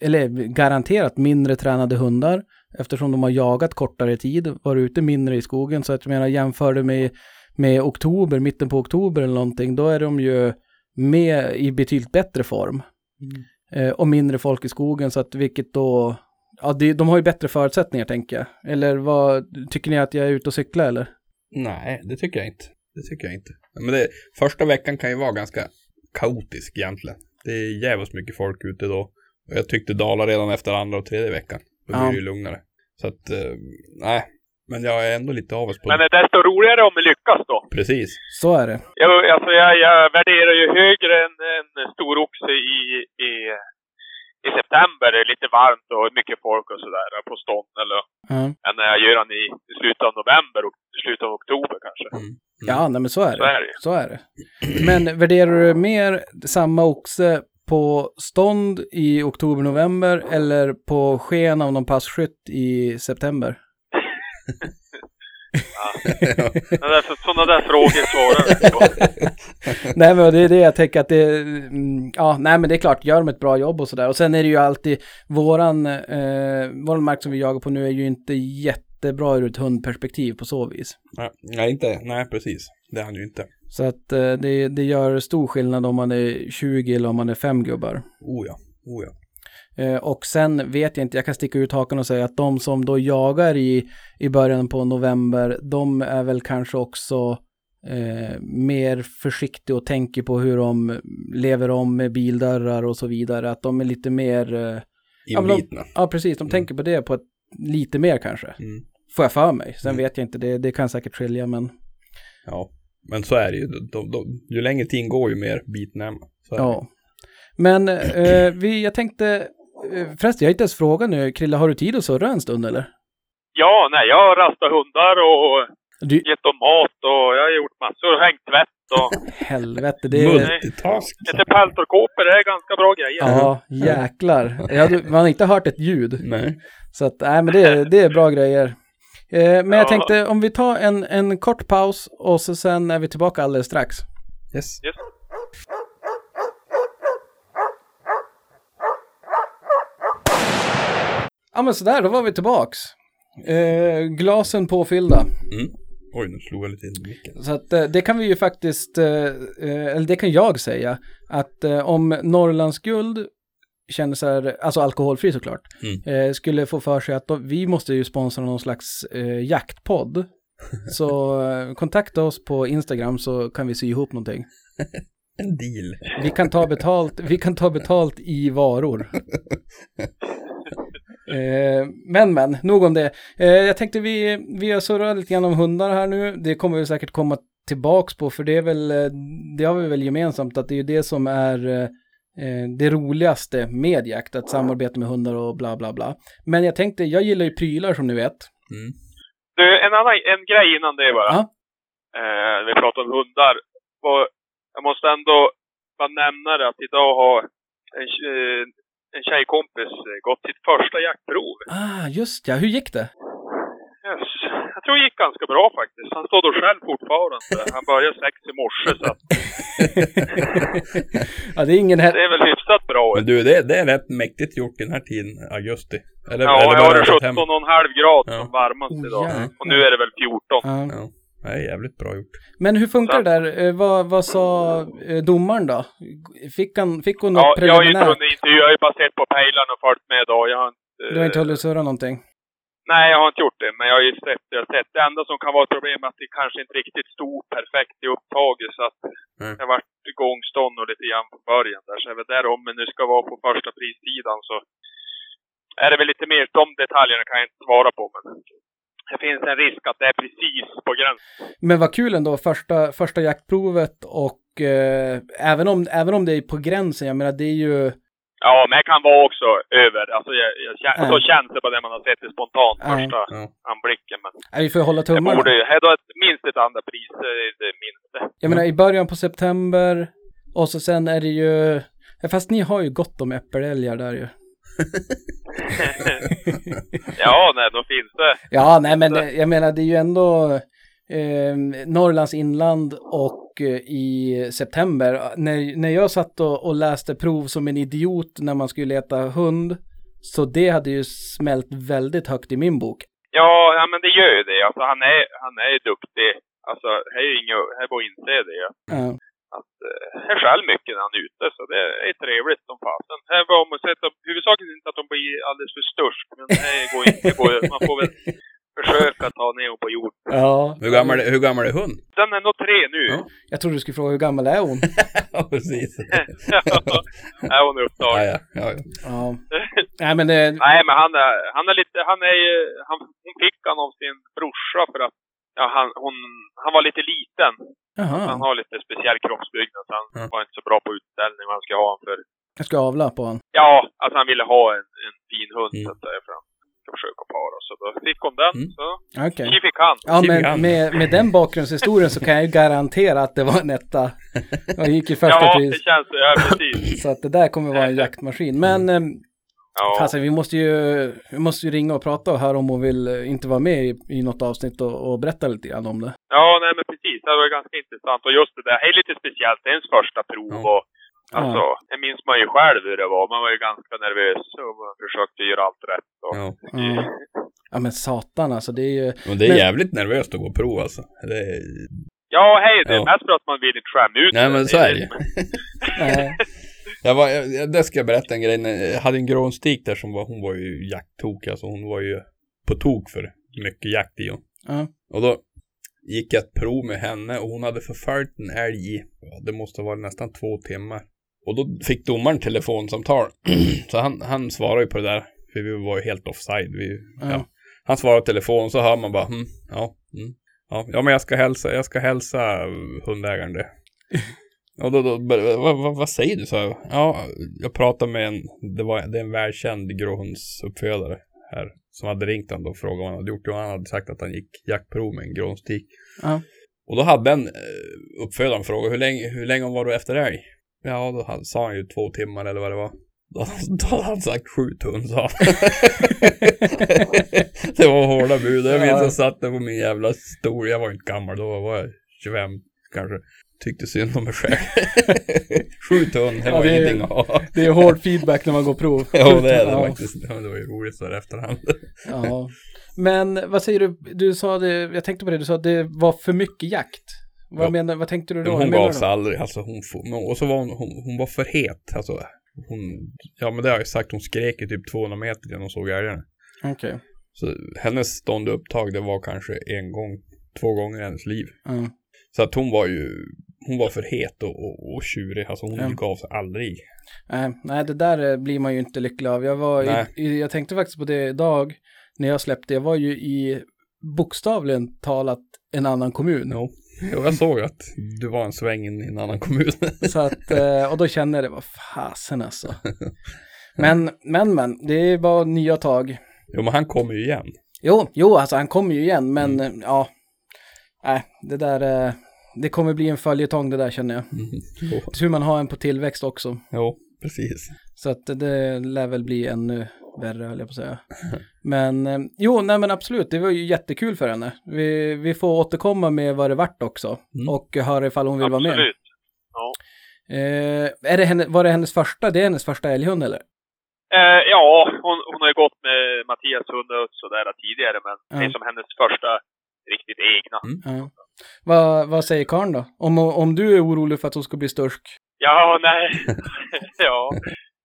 eller garanterat mindre tränade hundar eftersom de har jagat kortare tid, varit ute mindre i skogen. Så att jag menar jämför det med, med oktober, mitten på oktober eller någonting, då är de ju med i betydligt bättre form. Mm. Eh, och mindre folk i skogen så att vilket då, ja det, de har ju bättre förutsättningar tänker jag. Eller vad, tycker ni att jag är ute och cyklar eller? Nej, det tycker jag inte. Det tycker jag inte. Men det, första veckan kan ju vara ganska kaotisk egentligen. Det är jävligt mycket folk ute då. Och jag tyckte Dala redan efter andra och tredje veckan. Då blir ja. det ju lugnare. Så att, eh, nej. Men jag är ändå lite avis på Men det är desto roligare om vi lyckas då. Precis. Så är det. Jag, alltså jag, jag värderar ju högre än en stor oxe i, i, i september. Det är lite varmt och mycket folk och sådär på stånd eller. Mm. Än när jag gör den i, i slutet av november och slutet av oktober kanske. Mm. Mm. Ja, nej, men så är, så det. är det. Så är det. Men värderar du mer samma oxe på stånd i oktober-november eller på sken av någon passkytt i september? ja. Sådana där frågor svarar på. nej men det är det jag tänker att det, mm, ja nej men det är klart, gör de ett bra jobb och sådär. Och sen är det ju alltid, våran, eh, våran mark som vi jagar på nu är ju inte jättebra ur ett hundperspektiv på så vis. Nej, inte, nej precis. Det är han ju inte. Så att eh, det, det gör stor skillnad om man är 20 eller om man är 5 gubbar. Oh ja, oh ja. Eh, och sen vet jag inte, jag kan sticka ut hakan och säga att de som då jagar i, i början på november, de är väl kanske också eh, mer försiktiga och tänker på hur de lever om med bildörrar och så vidare. Att de är lite mer... Eh, Inbitna. Ja, ja, precis. De mm. tänker på det på ett, lite mer kanske. Mm. Får jag för mig. Sen mm. vet jag inte, det, det kan säkert skilja men... Ja, men så är det ju. De, de, ju längre tiden går ju mer man. Ja. Men eh, vi, jag tänkte förresten, jag har inte ens frågat nu. Krille, har du tid att surra en stund eller? Ja, nej, jag har rastat hundar och du... gett dem mat och jag har gjort massor. Hängt tvätt och... Helvete, det är... Multitask. Lite peltorkåpor, det är ganska bra grejer. Ja, jäklar. Jag, man har inte hört ett ljud. Nej. Så att, nej men det, det är bra grejer. Eh, men jag tänkte om vi tar en, en kort paus och så sen är vi tillbaka alldeles strax. Yes. yes. Ja men sådär, då var vi tillbaks. Eh, glasen påfyllda. Mm. Oj, nu slog jag lite in i micken. Så att eh, det kan vi ju faktiskt, eh, eh eller det kan jag säga, att eh, om Norrlands guld känner sig, alltså alkoholfri såklart, mm. eh, skulle få för sig att då, vi måste ju sponsra någon slags jaktpodd. så kontakta oss på Instagram så kan vi sy ihop någonting. en deal. Vi kan ta betalt, vi kan ta betalt i varor. Eh, men men, nog om det. Eh, jag tänkte vi, vi har surrat lite grann om hundar här nu. Det kommer vi säkert komma tillbaks på för det är väl, eh, det har vi väl gemensamt att det är ju det som är det roligaste med jakt, att samarbeta med hundar och bla bla bla. Men jag tänkte, jag gillar ju prylar som ni vet. Mm. Du, en annan en grej innan det bara. Eh, vi pratar om hundar. Och jag måste ändå bara nämna det att idag har en, en tjejkompis eh, gått sitt första jaktprov. Ah, just ja. Hur gick det? Yes. Jag tror det gick ganska bra faktiskt. Han står då själv fortfarande. Han började sex i morse så att... ja, det är ingen här... Det är väl hyfsat bra. Men du, det, det är rätt mäktigt gjort den här tiden, augusti. Eller, ja, eller jag har 17,5 grad som ja. varmast idag. Oh, och nu är det väl 14. Ja. Det är jävligt bra gjort. Men hur funkar så. det där? Eh, vad, vad sa eh, domaren då? Fick, han, fick hon något ja, preliminärt? Jag har inte hunnit intervjua, jag har ju bara sett på pejlen och följt med då. Jag har inte... Du har inte hållit surra någonting? Nej, jag har inte gjort det, men jag har ju sett det. Jag har sett. Det enda som kan vara ett problem är att det kanske inte riktigt stod perfekt i upptaget, så att mm. det varit gångstånd och lite grann på början där. Så är det där om det nu ska vara på första prissidan så är det väl lite mer, de detaljerna kan jag inte svara på, men det finns en risk att det är precis på gränsen. Men vad kul ändå, första, första jaktprovet och eh, även, om, även om det är på gränsen, jag menar det är ju... Ja, men det kan vara också över, alltså jag, jag, äh. så känns det på det man har sett det spontant äh. första äh. anblicken. Men äh, vi får hålla tummarna. Det borde ju, då ett, minst ett andra pris, det är minst Jag menar i början på september och så sen är det ju, fast ni har ju gott om äppelälgar där ju. Ja, nej, då finns det. Ja, nej, men jag menar, det är ju ändå eh, Norrlands inland och eh, i september. När, när jag satt och, och, läste prov som en idiot när man skulle leta hund, så det hade ju smält väldigt högt i min bok. Ja, ja men det gör ju det. Alltså han är, han är duktig. Alltså, det är ju inget, här bara inse det. Ja. att eh, jag själv mycket när han är ute, så det är trevligt som fasen. Här var man sett, huvudsakligen inte att de blir alldeles för störst, men det går inte. Det går, man får väl försöka ta ner hon på jord. Ja. Hur gammal, är- hur gammal är hon? Den är nog tre nu. Ja. Jag trodde du skulle fråga hur gammal är hon? ja, precis. är hon Ja, upptagen. ja, ja, ja. Ja. Nej men det, Nej, men han är, han är lite, han är ju, han, hon fick han av sin brorsa för att, ja, han, hon, han var lite liten. Han jaha. har lite speciell kroppsbyggnad, så han Ja. var inte så bra på utställning vad han ska ha han för. Jag ska avla på honom. Ja, alltså han ville ha en, en fin hund Mm. så att säga, för han ska försöka para. Så då fick hon den, Mm. så Okej. okay. fick han. Ja, men med, med den bakgrundshistorien så kan jag ju garantera att det var en etta. Jag gick i första Ja, det pris. känns, ja precis. Så att det där kommer vara en jaktmaskin. Men eh, Ja. alltså, vi måste ju vi måste ju ringa och prata och höra om hon vill inte vara med i, i något avsnitt och, och berätta lite grann om det. Ja, nej men precis. Det var ganska intressant. Och just det där, det är lite speciellt. Det är ens första prov Ja. och alltså, det minns man ju själv hur det var. Man var ju ganska nervös och man försökte göra allt rätt. Och, ja. Ja. Ja men satan alltså, det är ju... Och det är Men- jävligt nervöst att gå prov alltså. Det är... Ja, hej, det är Ja. mest för att man vill inte skämma ut Nej men så är det ju. Jag var, jag, det ska jag berätta en grej. Jag hade en grånstik där som var, hon var ju jakttokig. Alltså hon var ju på tok för mycket jakt i hon. Ja. Och då gick jag ett prov med henne och hon hade förföljt en älg i, ja, det måste vara nästan två timmar. Och då fick domaren telefonsamtal. så han, han svarade ju på det där, för vi var ju helt offside. Vi, Ja. ja. Han svarade i telefon så hör man bara, hm, ja, mm, ja, ja, men jag ska hälsa, jag ska hälsa hundägaren det. Och då, då vad, vad, vad säger du? Så ja, jag pratade med en, det var det är en välkänd gråhundsuppfödare här som hade ringt honom och frågat vad han hade gjort och han hade sagt att han gick jaktprov med en grånstik. Ja. Och då hade den eh, uppfödaren frågat hur länge, hur länge var du efter älg? Ja, då hade, sa han ju två timmar eller vad det var. Då, då hade han sagt sju ton sa han. det var hårda bud. Jag minns Ja. jag satt där på min jävla stol. Jag var inte gammal då, var jag 25 kanske. Tyckte synd om mig själv. sju ton, det Ja, var det är- ingenting att ha. Det är hård feedback när man går prov. Ja, det är det Ja. faktiskt. Det var ju roligt så här efterhand. Ja. Men vad säger du? Du sa det, jag tänkte på det, du sa att det var för mycket jakt. Vad Ja. menar, vad tänkte du då? Hon gav sig aldrig. Alltså hon, och så var hon, hon, hon var för het. Alltså, hon, ja men det har jag sagt, hon skrek i typ 200 meter när hon såg älgarna. Okej. Så hennes ståndeupptag det var kanske en gång, två gånger i hennes liv. Ja. Så att hon var ju, hon var för het och, och, och tjurig. Alltså hon Ja. gav sig aldrig. Nej, nej, det där eh, blir man ju inte lycklig av. Jag, var i, jag tänkte faktiskt på det idag när jag släppte. Jag var ju i bokstavligen talat en annan kommun. Jo. Jo, jag såg att du var en sväng i en annan kommun. Så att, eh, och då kände jag det, vad fasen alltså. Men, men, men, det var nya tag. jo, men han kommer ju igen. Jo, jo, alltså han kommer ju igen, men Mm. ja. Nej, det där, det kommer bli en följetong det där känner jag. Mm. Hur man har en på tillväxt också. jo, precis. Så att det lär väl bli ännu värre höll jag på att säga. Men eh, jo, nej men absolut, det var ju jättekul för henne. Vi, vi får återkomma med vad det vart också. Mm. Och höra ifall hon vill vara med. Absolut. Eh, är det henne, var det hennes första, det är hennes första älghund eller? Eh, ja, hon, hon har ju gått med Mattias hund och sådär tidigare, men det är Ja. som hennes första riktigt egna. Ja. Vad, vad säger Karn då? Om, om du är orolig för att hon ska bli störsk? Ja, nej. ja,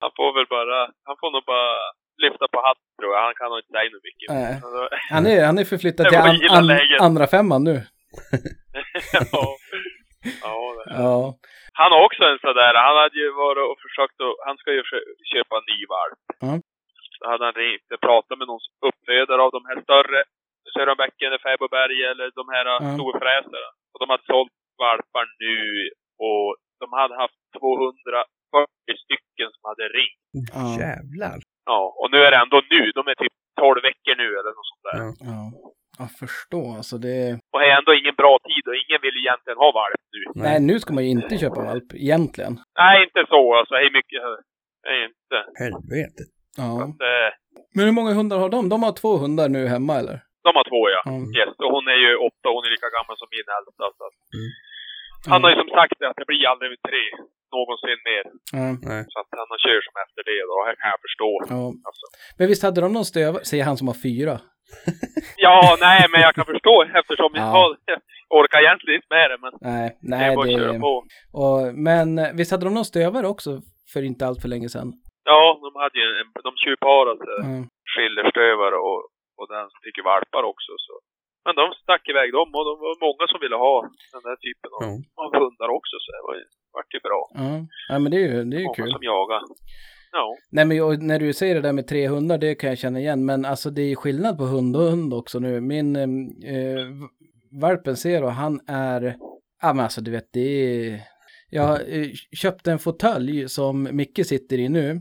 han får väl bara, han får nog bara lyfta på hatten tror jag. Han kan nog inte säga något mycket. Nej. Alltså, Han är, han är förflyttad till an, an, andra femman nu. ja. Ja. Ja. Han har också en sådär, han hade ju varit och försökt att, han ska ju kö- köpa en ny valp. Ja. Då hade han ringt och pratat med någon uppfödare av de här större, Sörenbäcken eller Fäbodberg eller de här Ja. storfräsarna. Och de hade sålt valpar nu och de hade haft 240 stycken som hade ringt. Ja. Jävlar. Ja, och nu är det ändå nu, de är typ 12 veckor nu eller något sånt där. Ja. Ja. Jag förstår, alltså det. Och det är ändå ingen bra tid och ingen vill egentligen ha valp nu. Nej, nu ska man ju inte köpa valp, egentligen. Nej, inte så alltså. Det är mycket, det är inte. Helvete. Ja. Att, eh, Men hur många hundar har de? De har två hundar nu hemma, eller? De har två ja. Ja. Yes. Och hon är ju åtta, hon är lika gammal som min äldsta. Så att, Mm. Han har ju som sagt att det blir aldrig tre någonsin mer. Nej. Så att han kör som efter det då, det kan jag förstå. Ja. Alltså. Men visst hade de någon stövare, säger han som har fyra. Ja, nej, men jag kan förstå eftersom jag Ja. har, orkar egentligen inte med det, men nej, nej, det är bara på. Och, men eh, visst hade de någon stövare också för inte allt för länge sedan? Ja, de hade ju en, de tjuvparade mm. skillerstövare och, och den fick ju valpar också. Så. Men de stack iväg dem och det var många som ville ha den där typen av, mm. av hundar också. Så det var ju, vart ju bra. Mm. Ja, men det är ju, det är ju många kul. som jagar. Ja. Nej men när du säger det där med tre hundar, det kan jag känna igen. Men alltså det är skillnad på hund och hund också nu. Min eh, valpen ser och han är, ja men alltså du vet det är, jag eh, köpte en fåtölj som Micke sitter i nu.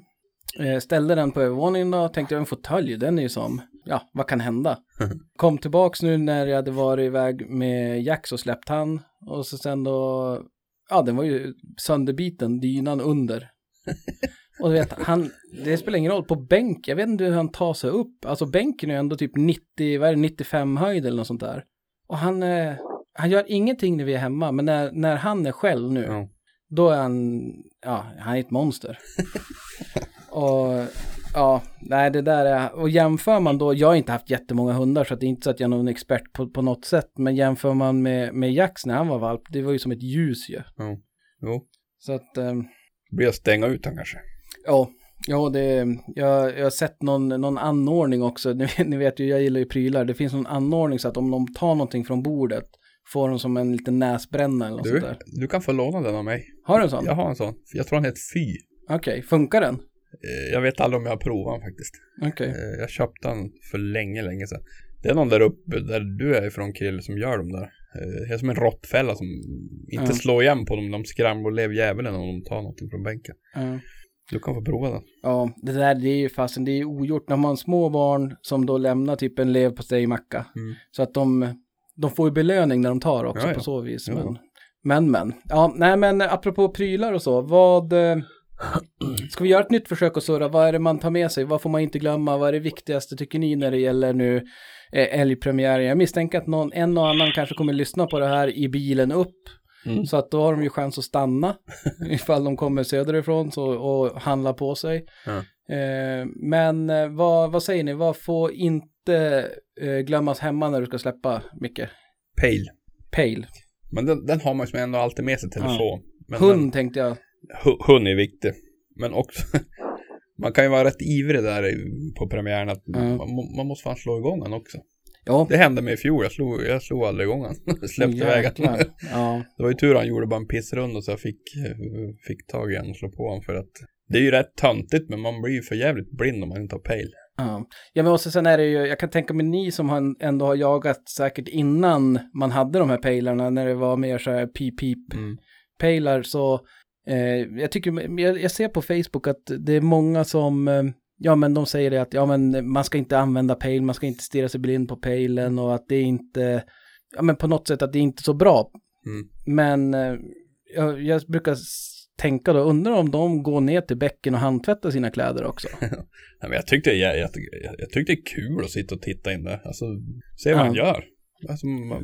Eh, ställde den på övervåningen och tänkte en fåtölj, den är ju som, ja vad kan hända? Kom tillbaks nu när jag hade varit iväg med Jack så släppte han. Och så sen då, ja den var ju sönderbiten, dynan under. Och du vet, han, det spelar ingen roll, på bänk, jag vet inte hur han tar sig upp. Alltså bänken är ändå typ 90, vad är det, 95 höjd eller något sånt där. Och han, eh, han gör ingenting när vi är hemma, men när, när han är själv nu, mm. då är han, ja, han är ett monster. och ja, nej det där är, och jämför man då, jag har inte haft jättemånga hundar så det är inte så att jag är någon expert på, på något sätt, men jämför man med, med Jax när han var valp, det var ju som ett ljus ju. Mm. Jo. Så att... Um, blir att stänga ut han kanske. Ja, ja det, jag, jag har sett någon, någon anordning också. Ni, ni vet ju, jag gillar ju prylar. Det finns någon anordning så att om de tar någonting från bordet får de som en liten näsbränna eller något du, sånt där. Du kan få låna den av mig. Har du en sån? Jag har en sån. Jag tror den heter Fy. Okej, okay. funkar den? Eh, jag vet aldrig om jag har provat den faktiskt. Okay. Eh, jag köpte den för länge, länge sedan. Det är någon där uppe där du är ifrån kille som gör dem där. Eh, det är som en råttfälla som inte mm. slår igen på dem. De skramlar djävulen om de tar någonting från bänken. Mm. Du kan få prova den. Ja, det där det är ju fasen, det är ogjort när man har små barn som då lämnar typ en leverpastejmacka. Mm. Så att de, de får ju belöning när de tar också ja, ja. på så vis. Men, men, men, ja, nej men apropå prylar och så, vad... Ska vi göra ett nytt försök att surra? Vad är det man tar med sig? Vad får man inte glömma? Vad är det viktigaste tycker ni när det gäller nu eh, älgpremiären? Jag misstänker att någon, en och annan kanske kommer lyssna på det här i bilen upp Mm. Så att då har de ju chans att stanna ifall de kommer söderifrån så, och handla på sig. Eh, men eh, vad, vad säger ni, vad får inte eh, glömmas hemma när du ska släppa Micke? Pale. Pale. Men den, den har man ju ändå alltid med sig telefon. Ja. hund den, tänkte jag. Hund är viktig. Men också, man kan ju vara rätt ivrig där på premiären att ja. man, man måste fan slå igång den också. Ja. Det hände mig i fjol, jag slog, jag slog aldrig igång han. Släppte iväg han. Ja. Det var ju tur han gjorde bara en pissrunda så jag fick, fick tag i honom och slå på honom för att det är ju rätt töntigt men man blir ju för jävligt blind om man inte har pejl. Ja. ja men också sen är det ju, jag kan tänka mig ni som ändå har jagat säkert innan man hade de här pejlarna när det var mer så här pip-pip mm. så eh, jag tycker, jag, jag, ser på Facebook att det är många som eh, Ja, men de säger det att ja, men man ska inte använda pale, man ska inte stirra sig blind på palen och att det är inte, ja men på något sätt att det är inte så bra. Mm. Men eh, jag, jag, brukar tänka då, undrar om de går ner till bäcken och handtvättar sina kläder också. ja, men jag, tyckte, jag, jag, jag, tyckte det är kul att sitta och titta in där, alltså se vad ja. han gör. Alltså, man,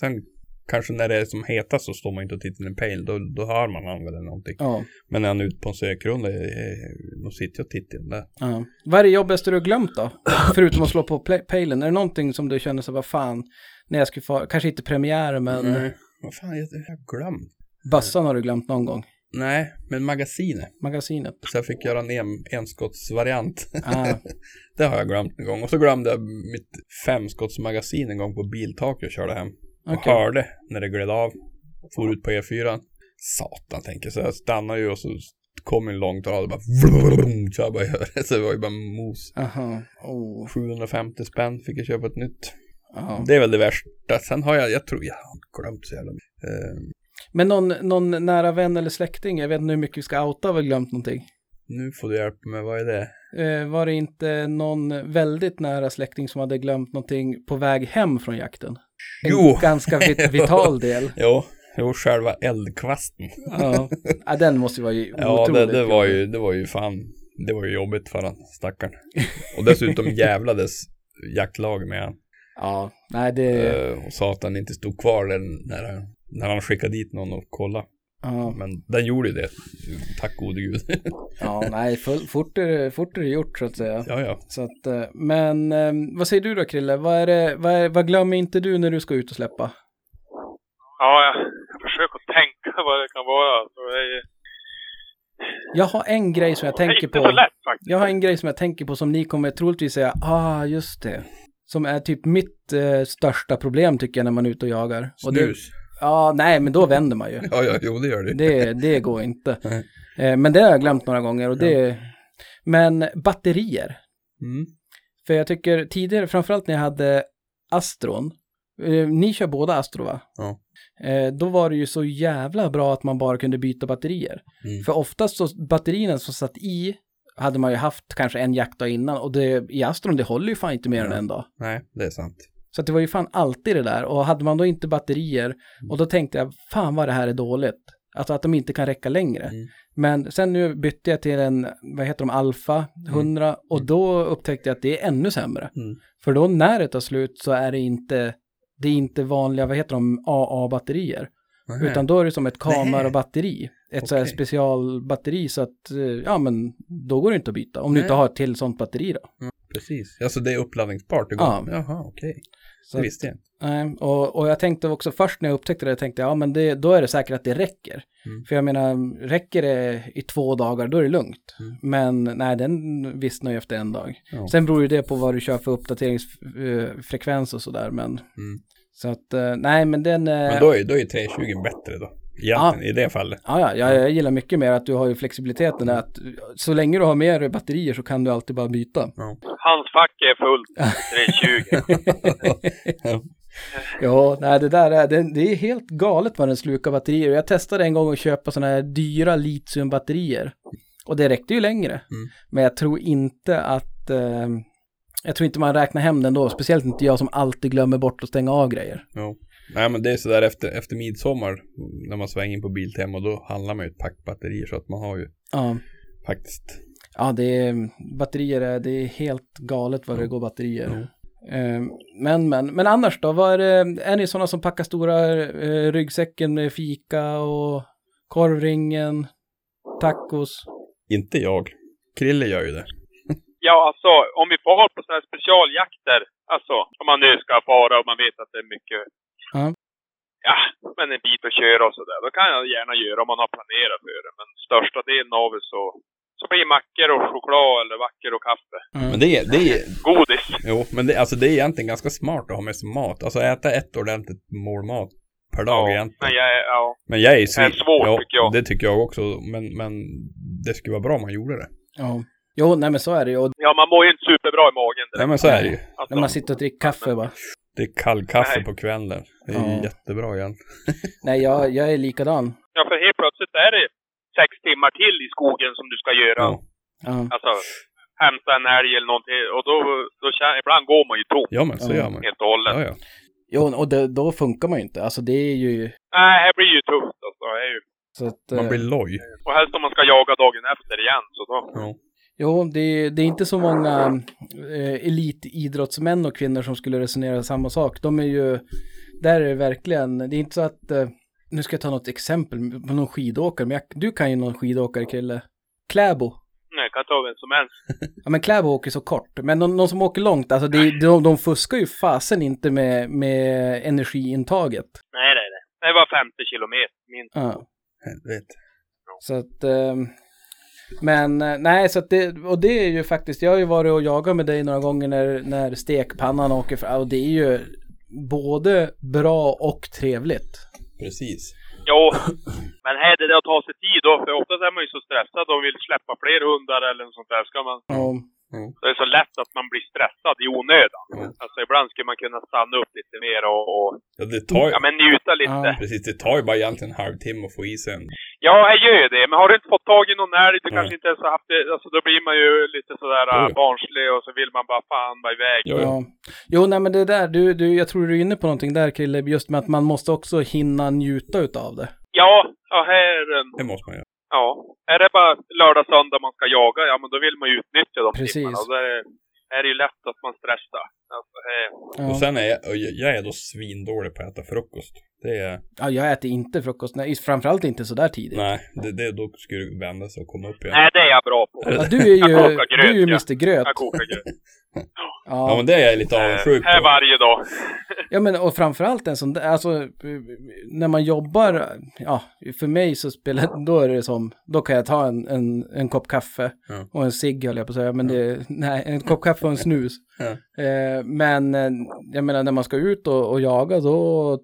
sen kanske när det är som hetast så står man inte och tittar i en pejl. Då, då hör man han eller någonting. Ja. Men när han är ute på en sökrunda, då sitter jag och tittar in där. Ja. Vad är det jobbigaste du har glömt då? Förutom att slå på pejlen. Är det någonting som du känner så vad fan, när jag skulle få, kanske inte premiär men... Nej, vad fan, jag har glömt. Bassan har du glömt någon gång? Nej, men magasinet. Magasinet. Så jag fick göra en en, enskottsvariant. Ah. det har jag glömt en gång. Och så glömde jag mitt femskottsmagasin en gång på biltaket jag körde hem. Och okay. hörde när det gled av. For ut på E4. Satan tänker så jag stannar ju och så kom en långtradare bara vrrrr, så jag bara gör Så det var ju bara mos. Aha. Oh. 750 spänn fick jag köpa ett nytt. Aha. Det är väl det värsta. Sen har jag, jag tror jag har glömt så jävla mycket. Uh, Men någon, någon nära vän eller släkting, jag vet inte hur mycket vi ska outa, har glömt någonting? Nu får du hjälpa mig, vad är det? Eh, var det inte någon väldigt nära släkting som hade glömt någonting på väg hem från jakten? En jo. ganska vital del. jo, jo, själva eldkvasten. ja. ja, den måste ju vara ju Ja, det, det, var ju, det var ju fan, det var ju jobbigt för han, stackaren. Och dessutom jävlades jaktlag med han. Ja, nej det... Uh, och sa att han inte stod kvar när, när han skickade dit någon och kolla. Ja. Men den gjorde ju det, tack gode gud. ja, nej, fort är, fort är det gjort så att säga. Ja, ja. Så att, eh, men eh, vad säger du då Krille? Vad, är det, vad, är, vad glömmer inte du när du ska ut och släppa? Ja, jag, jag försöker tänka vad det kan vara. Så det är, Jag har en grej som jag det är tänker inte på. så lätt faktiskt. Jag har en grej som jag tänker på som ni kommer troligtvis säga, ah, just det. Som är typ mitt eh, största problem tycker jag när man är ute och jagar. Och det, Snus. Ja, nej, men då vänder man ju. Ja, ja, jo det gör det. Det, det går inte. Nej. Eh, men det har jag glömt några gånger och det... Men batterier. Mm. För jag tycker tidigare, framförallt när jag hade Astron, eh, ni kör båda Astro va? Ja. Eh, då var det ju så jävla bra att man bara kunde byta batterier. Mm. För oftast så batterierna som satt i hade man ju haft kanske en jaktdag innan och det, i Astron det håller ju fan inte mer än Ja. en dag. Nej, det är sant. Så det var ju fan alltid det där och hade man då inte batterier och då tänkte jag fan vad det här är dåligt. Alltså att de inte kan räcka längre. Mm. Men sen nu bytte jag till en, vad heter de, Alfa 100 och då upptäckte jag att det är ännu sämre. Mm. För då när det tar slut så är det inte, det är inte vanliga, vad heter de, AA-batterier. Utan då är det som ett kamerabatteri. Ett så här specialbatteri så att, eh, ja men då går det inte att byta. Om du Nej. inte har ett till sånt batteri då. Precis. Alltså det är uppladdningsbart. Ja. Jaha, okej. Så Det visste jag inte. Och, och jag tänkte också först när jag upptäckte det, tänkte jag, ja men det, då är det säkert att det räcker. Mm. För jag menar, räcker det i två dagar, då är det lugnt. Mm. Men nej, den vissnar ju efter en dag. Ja. Sen beror ju det på vad du kör för uppdateringsfrekvens och sådär, men Mm. så att, eh, nej men den... eh, Men då är, då är 320 bättre då. Egentligen, i det fallet. Ja, ja, jag, jag gillar mycket mer att du har ju flexibiliteten där att så länge du har mer batterier så kan du alltid bara byta. Hans fack är fullt. 320. Ja, nej det där är, det, det är helt galet vad den slukar batterier. Jag testade en gång att köpa sådana här dyra litiumbatterier. Och det räckte ju längre. Mm. Men jag tror inte att, eh, jag tror inte man räknar hem den då. Speciellt inte jag som alltid glömmer bort att stänga av grejer. Ja. Nej men det är sådär efter, efter midsommar när man svänger in på Biltema och då handlar man ju ett pack batterier så att man har ju Ja, faktiskt ja det är, batterier är, det är helt galet vad det går batterier. Eh, Men, men, men annars då, vad är, det, är ni sådana som packar stora eh, ryggsäcken med fika och korvringen, tacos? Inte jag. Krille gör ju det. Ja, alltså om vi får på sådana här specialjakter. Alltså om man nu ska fara och man vet att det är mycket. Ja. Men en bit att köra och sådär. Då kan jag gärna göra om man har planerat för det. Men största delen av det så, så blir mackor och choklad eller vacker och kaffe. Mm. Men det är, det är, Godis. jo, men det, alltså det är egentligen ganska smart att ha med sig mat. Alltså äta ett ordentligt mål mat per dag Ja, egentligen. men jag är, ja. Men jag är ju Det är svårt, ja, tycker jag. Det tycker jag också. Men, men det skulle vara bra om man gjorde det. Ja. Jo, nej men så är det ju. Och ja, man mår ju inte superbra i magen. Nej men så är det ju. Alltså, när man sitter och dricker kaffe va. Det är kallkaffe Nej. på kvällen. Det är Ja. jättebra igen. Nej, jag, jag är likadan. Ja, för helt plötsligt är det sex timmar till i skogen som du ska göra. Ja. Ja, Alltså, hämta en älg eller någonting. Och då, då känner, ibland går man ju tom Ja men så Ja. gör man. helt och hållet. Ja, ja. jo, och det, då funkar man ju inte. Alltså det är ju Nej, det blir ju tufft alltså. Det är ju... så att... Man eh, blir loj. Och helst om man ska jaga dagen efter igen. Så då... Ja. Jo, det, är- det är inte så många eh, elitidrottsmän och kvinnor som skulle resonera samma sak. De är ju, där är det verkligen, det är inte så att, eh, nu ska jag ta något exempel på någon skidåkare, men jag, du kan ju någon skidåkare kille. Kläbo. Nej, jag kan ta vem som helst. Ja men Kläbo åker så kort, men någon, någon som åker långt, alltså det, de, de fuskar ju fasen inte med, med energiintaget. Nej, nej, nej. Det var 50 kilometer minst. Ja. Helvete. Så att, eh, men eh, nej, så att det, och det är ju faktiskt, jag har ju varit och jagat med dig några gånger när, när stekpannan åker fram, och det är ju både bra och trevligt. Precis. Jo, men här är det att ta sig tid då. För oftast är man ju så stressad och vill släppa fler hundar eller något sånt där. Ska man... Och, Det är så lätt att man blir stressad i onödan. Mm. Alltså ibland skulle man kunna stanna upp lite mer och, och Ja, det tar ju, ja, men njuta lite. Ja. precis, det tar ju bara egentligen en halvtimme att få i sig en. Ja, jag gör ju det. Men har du inte fått tag i någon älg, du Nej. kanske inte ens har haft det, alltså då blir man ju lite sådär Jo, jo. barnslig och så vill man bara fan vara iväg. Jo, jo. ja. Jo, nej men det där, du, du, jag tror du är inne på någonting där Krille, just med att man måste också hinna njuta utav det. Ja, ja här... Det måste man göra. Ja. Är det bara lördag, söndag man ska jaga, ja men då vill man ju utnyttja de Precis. timmarna. Och då är, det- är det ju lätt att man stressar. Alltså, Ja. Och sen är jag- jag är då svindålig på att äta frukost. Det är, ja, jag äter inte frukost, nej, framförallt inte sådär tidigt. nej, det, det då skulle du vända sig och komma upp igen. nej, det är jag bra på. Ja, du är ju, gröt, du är ju ja. Mr Gröt. Jag kokar gröt. Ja. ja, men det är jag lite avundsjuk på. Här varje dag. ja, men och framförallt en sån där, alltså när man jobbar, ja, för mig så spelar, då är det som, då kan jag ta en, en, en kopp kaffe ja. och en cigg höll jag på att säga, men det, nej, en kopp kaffe och en snus. Ja. Eh, men eh, jag menar när man ska ut och, och jaga då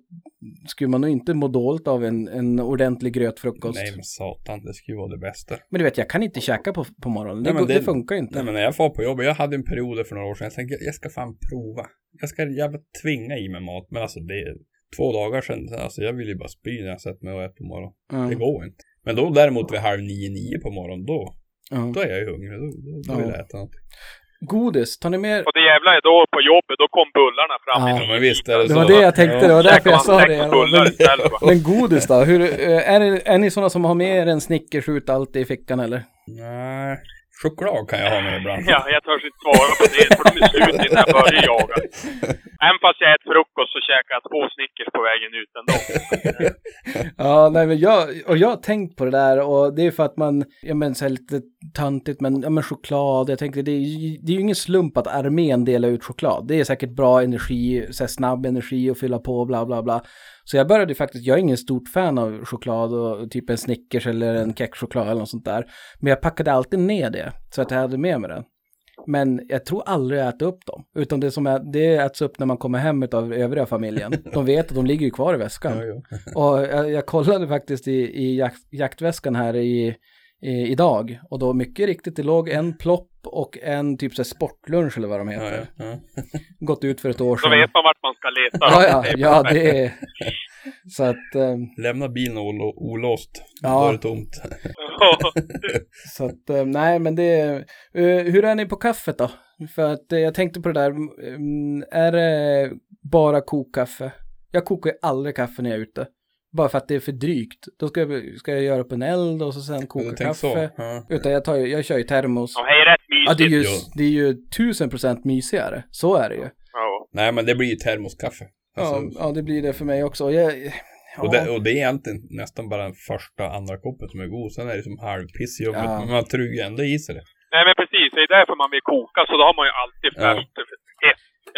skulle man nog inte må dåligt av en, en ordentlig grötfrukost. Nej men satan, det skulle vara det bästa. Men du vet, jag kan inte käka på, på morgonen. Det, nej, det, det, funkar inte. Nej men när jag får på jobbet, jag hade en period för några år sedan, jag tänkte jag ska fan prova. Jag ska jävla tvinga i mig mat. Men alltså det är två dagar sedan, alltså jag vill ju bara spy när jag sätter mig och äter på morgonen. Mm. Det går inte. Men då däremot vid halv nio, nio på morgonen, då, mm. då är jag ju hungrig. Då, då, då vill jag äta något. Godis, tar ni med? Och det jävla är då på jobbet, då kom bullarna fram. Ja, men visst är det, det så. var det jag tänkte, det var därför jag sa det. Men, men godis då? Hur, eh, är, det, är ni sådana som har med er en Snickers alltid i fickan eller? Nej, choklad kan jag ha med ibland. Ja, jag törs inte svara på det, för de är slut innan jag börjar jaga. Även fast jag äter frukost så käkar jag två Snickers på vägen ut ändå. ja, nej men jag, och jag har tänkt på det där och det är för att man, jag menar så här lite töntigt men, ja men choklad, jag tänkte det är, det är ju ingen slump att armén delar ut choklad. Det är säkert bra energi, så snabb energi att fylla på bla bla bla. Så jag började faktiskt, jag är ingen stort fan av choklad och typ en Snickers eller en kexchoklad eller något sånt där. Men jag packade alltid ner det så att jag hade med mig det. Men jag tror aldrig jag äter upp dem. Utan det som är, det äts upp när man kommer hem av övriga familjen. De vet att de ligger ju kvar i väskan. Ja, ja. och jag, jag, kollade faktiskt i, i jakt, jaktväskan här i, i, idag. Och då mycket riktigt, det låg en plopp och en typ så sportlunch eller vad de heter. Ja, ja, Gått ut för ett år sedan. Då vet man vart man ska leta. Ja, ja, ja det är... Så att... Um... Lämna bilen olåst. Ja. Då är det tomt. så att, um, nej men det... Uh, hur är ni på kaffet då? För att uh, jag tänkte på det där. Um, är det bara kokkaffe? Jag kokar ju aldrig kaffe när jag är ute. Bara för att det är för drygt. Då ska jag, ska jag göra upp en eld och så sen koka kaffe. Ja. Utan jag, tar, jag kör ju termos. Ja, det är rätt mysigt. Ja, det är ju, det är ju tusen procent mysigare. Så är det ju. Ja. Nej, men det blir ju termoskaffe. Alltså, ja, ja, det blir det för mig också. Jag, ja. och, det, och det är egentligen nästan bara den första, andra koppen som är god. Sen är det som halvpiss i jobbet. Ja. Men man tryggar ändå i sig det. Nej, men precis. Det är därför man vill koka. Så då har man ju alltid färskt ja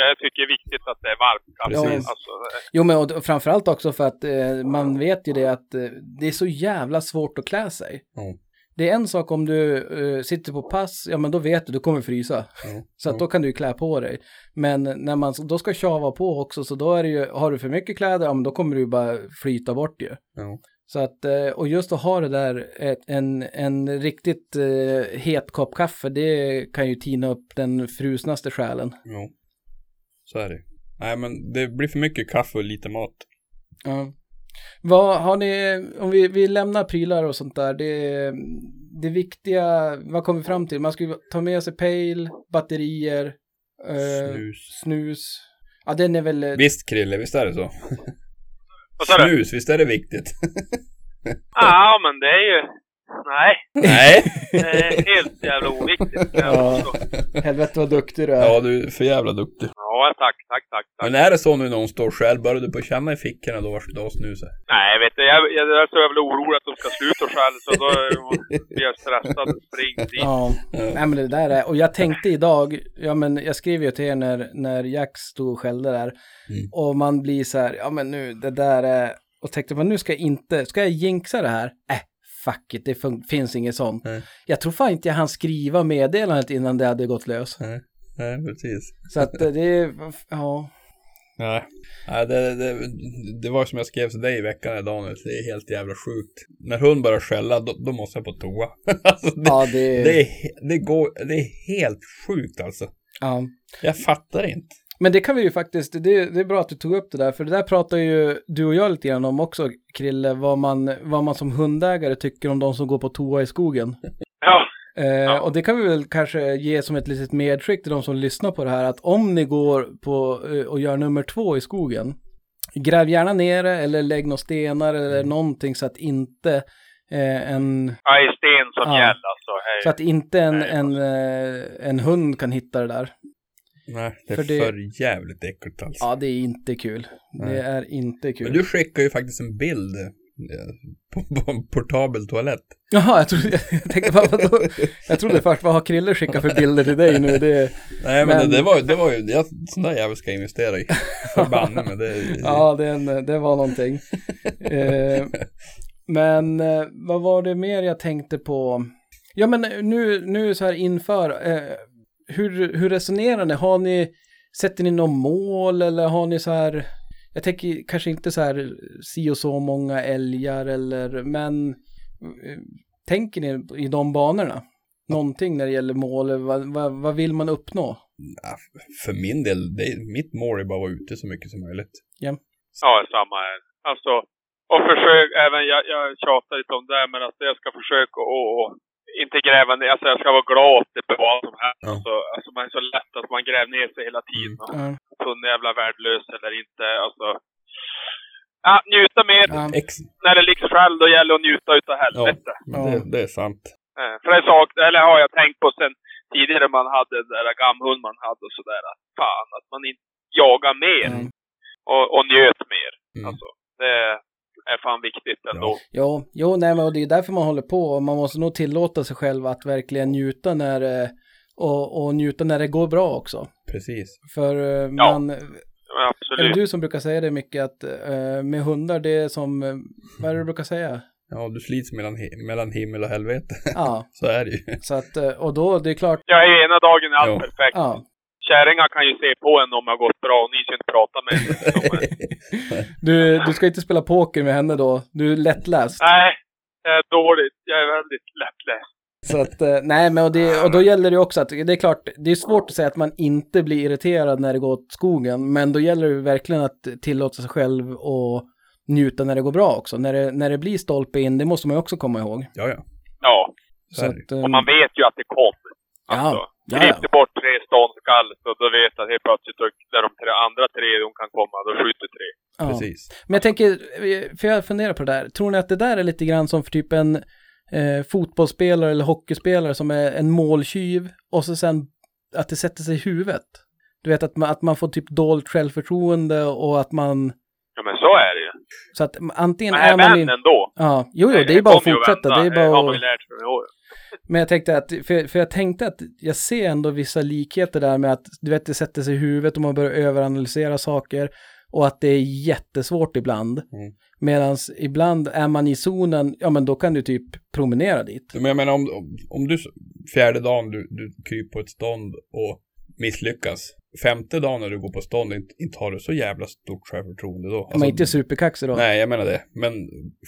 jag tycker det är viktigt att det är varmt. Alltså, alltså, jo, men och framförallt också för att eh, man vet ju det att eh, det är så jävla svårt att klä sig. Mm. Det är en sak om du uh, sitter på pass, ja men då vet du, du kommer frysa. Mm. Så att då kan du ju klä på dig. Men när man då ska tjava på också, så då är det ju, har du för mycket kläder, ja men då kommer du ju bara flyta bort ju. Mm. Så att, eh, och just att ha det där, en, en riktigt uh, het kopp kaffe, det kan ju tina upp den frusnaste själen. Mm. Så är det. Nej men det blir för mycket kaffe och lite mat. Ja. Vad har ni, om vi, vi lämnar prylar och sånt där, det, det viktiga, vad kommer vi fram till? Man ska ta med sig pejl, batterier, eh, snus. snus. Ja, den är väl... Visst Krille, visst är det så? snus, visst är det viktigt? ja, men det är ju, Nej. Nej. Är helt jävla oviktigt. Ja. Helvete vad duktig du är. Ja, du är för jävla duktig. Ja, tack, tack, tack. tack. Men är det så nu när hon står själv, börjar du på känna i fickorna då vart du då snusar? Nej, vet du, jag, jag, jag är väl orolig att de ska sluta själv, så då blir jag stressad och springer dit. Ja, nej men det där är, och jag tänkte idag, ja men jag skrev ju till er när, när Jack stod och skällde där, mm. och man blir så här, ja men nu, det där är, och tänkte man nu ska jag inte, ska jag jinxa det här? Äh, fuck it, det finns inget sånt. Nej. Jag tror fan inte jag hann skriva meddelandet innan det hade gått lös. Nej, Nej precis. Så att det är, ja. Nej, Nej det, det, det var som jag skrev till dig i veckan idag nu, det är helt jävla sjukt. När hon börjar skälla, då, då måste jag på toa. alltså det, ja, det... Det, är, det, går, det är helt sjukt alltså. Ja. Jag fattar inte. Men det kan vi ju faktiskt, det, det är bra att du tog upp det där, för det där pratar ju du och jag lite grann om också, Krille, vad man, vad man som hundägare tycker om de som går på toa i skogen. Ja. Eh, ja. Och det kan vi väl kanske ge som ett litet medskick till de som lyssnar på det här, att om ni går på eh, och gör nummer två i skogen, gräv gärna ner det eller lägg några stenar eller mm. någonting så att inte eh, en... Ja, i sten som ja, gäller alltså. Hej. Så att inte en, en, en, eh, en hund kan hitta det där. Nej, det är för, det... för jävligt äckligt alltså. Ja, det är inte kul. Nej. Det är inte kul. Men du skickade ju faktiskt en bild på en portabel toalett. Jaha, jag trodde, jag tänkte, vad, vadå? jag trodde först, vad har Krille skickat för bilder till dig nu? Det, Nej, men, men... Det, var, det var ju, jag, sån där jävel ska jag investera i. Förbanne men det. ja, det, det var någonting. eh, men eh, vad var det mer jag tänkte på? Ja, men nu, nu så här inför, eh, hur, hur resonerar ni? Har ni, sätter ni något mål eller har ni så här, jag tänker kanske inte så här si och så många älgar eller, men eh, tänker ni i de banorna? Någonting när det gäller mål, vad, vad, vad vill man uppnå? Ja, för min del, det mitt mål är bara att vara ute så mycket som möjligt. Ja, ja samma här. Alltså, och försök, även jag, jag tjatar lite om det, men att jag ska försöka och, inte gräva ner, alltså jag ska vara glad att det är vad som helst. Ja. Alltså, alltså man är så lätt att man gräver ner sig hela tiden. Mm. Så jävla värdelös eller inte, alltså. Ja, njuta mer. Ja. När det ligger själv, då gäller det att njuta utav helvete. Ja, det, det är sant. För det sak, eller har jag tänkt på sen tidigare man hade den där gamhund man hade och sådär. Att fan, att man inte jagar mer. Mm. Och, och njöt mer. Mm. Alltså, det, är fan viktigt ändå. Ja, jo, nej, men det är därför man håller på. Man måste nog tillåta sig själv att verkligen njuta när det, och, och njuta när det går bra också. Precis. För eh, man... Ja, absolut. Är det du som brukar säga det mycket att uh, med hundar det är som, vad är det du brukar säga? Ja, du slits mellan, mellan himmel och helvete. Ja. så är det ju. Så att, och då, det är klart. Ja, ena dagen är allt ja. perfekt. Ja kärringar kan ju se på en om det har gått bra och ni ska inte prata med henne. du, du ska inte spela poker med henne då? Du är lättläst? Nej, jag är dåligt. Jag är väldigt lättläst. Så att, eh, nej men och, det, och då gäller det också att, det är klart, det är svårt att säga att man inte blir irriterad när det går åt skogen, men då gäller det verkligen att tillåta sig själv och njuta när det går bra också. När det, när det blir stolpe in, det måste man ju också komma ihåg. Ja, ja. Ja. Så att, och man vet ju att det kommer. Alltså, ja. Klippte bort tre ståndskall, så då vet jag att helt plötsligt där de tre andra tre de kan komma, då skjuter tre. Ja. Precis. Men jag tänker, för jag funderar på det där, tror ni att det där är lite grann som för typ en eh, fotbollsspelare eller hockeyspelare som är en måltjuv och så sen att det sätter sig i huvudet? Du vet att man, att man får typ dolt självförtroende och att man... Ja men så är det ju. Så att antingen men är man... Men ändå. Ja, jo jo, det är bara att fortsätta. Det är bara att... Det Men jag tänkte att, för, för jag tänkte att jag ser ändå vissa likheter där med att, du vet, det sätter sig i huvudet och man börjar överanalysera saker och att det är jättesvårt ibland. Mm. Medan ibland är man i zonen, ja men då kan du typ promenera dit. Men jag menar om, om, om du fjärde dagen du, du kryper på ett stånd och misslyckas. Femte dagen när du går på stånd, inte, inte har du så jävla stort självförtroende då. Alltså, men inte superkaxig då? Nej, jag menar det. Men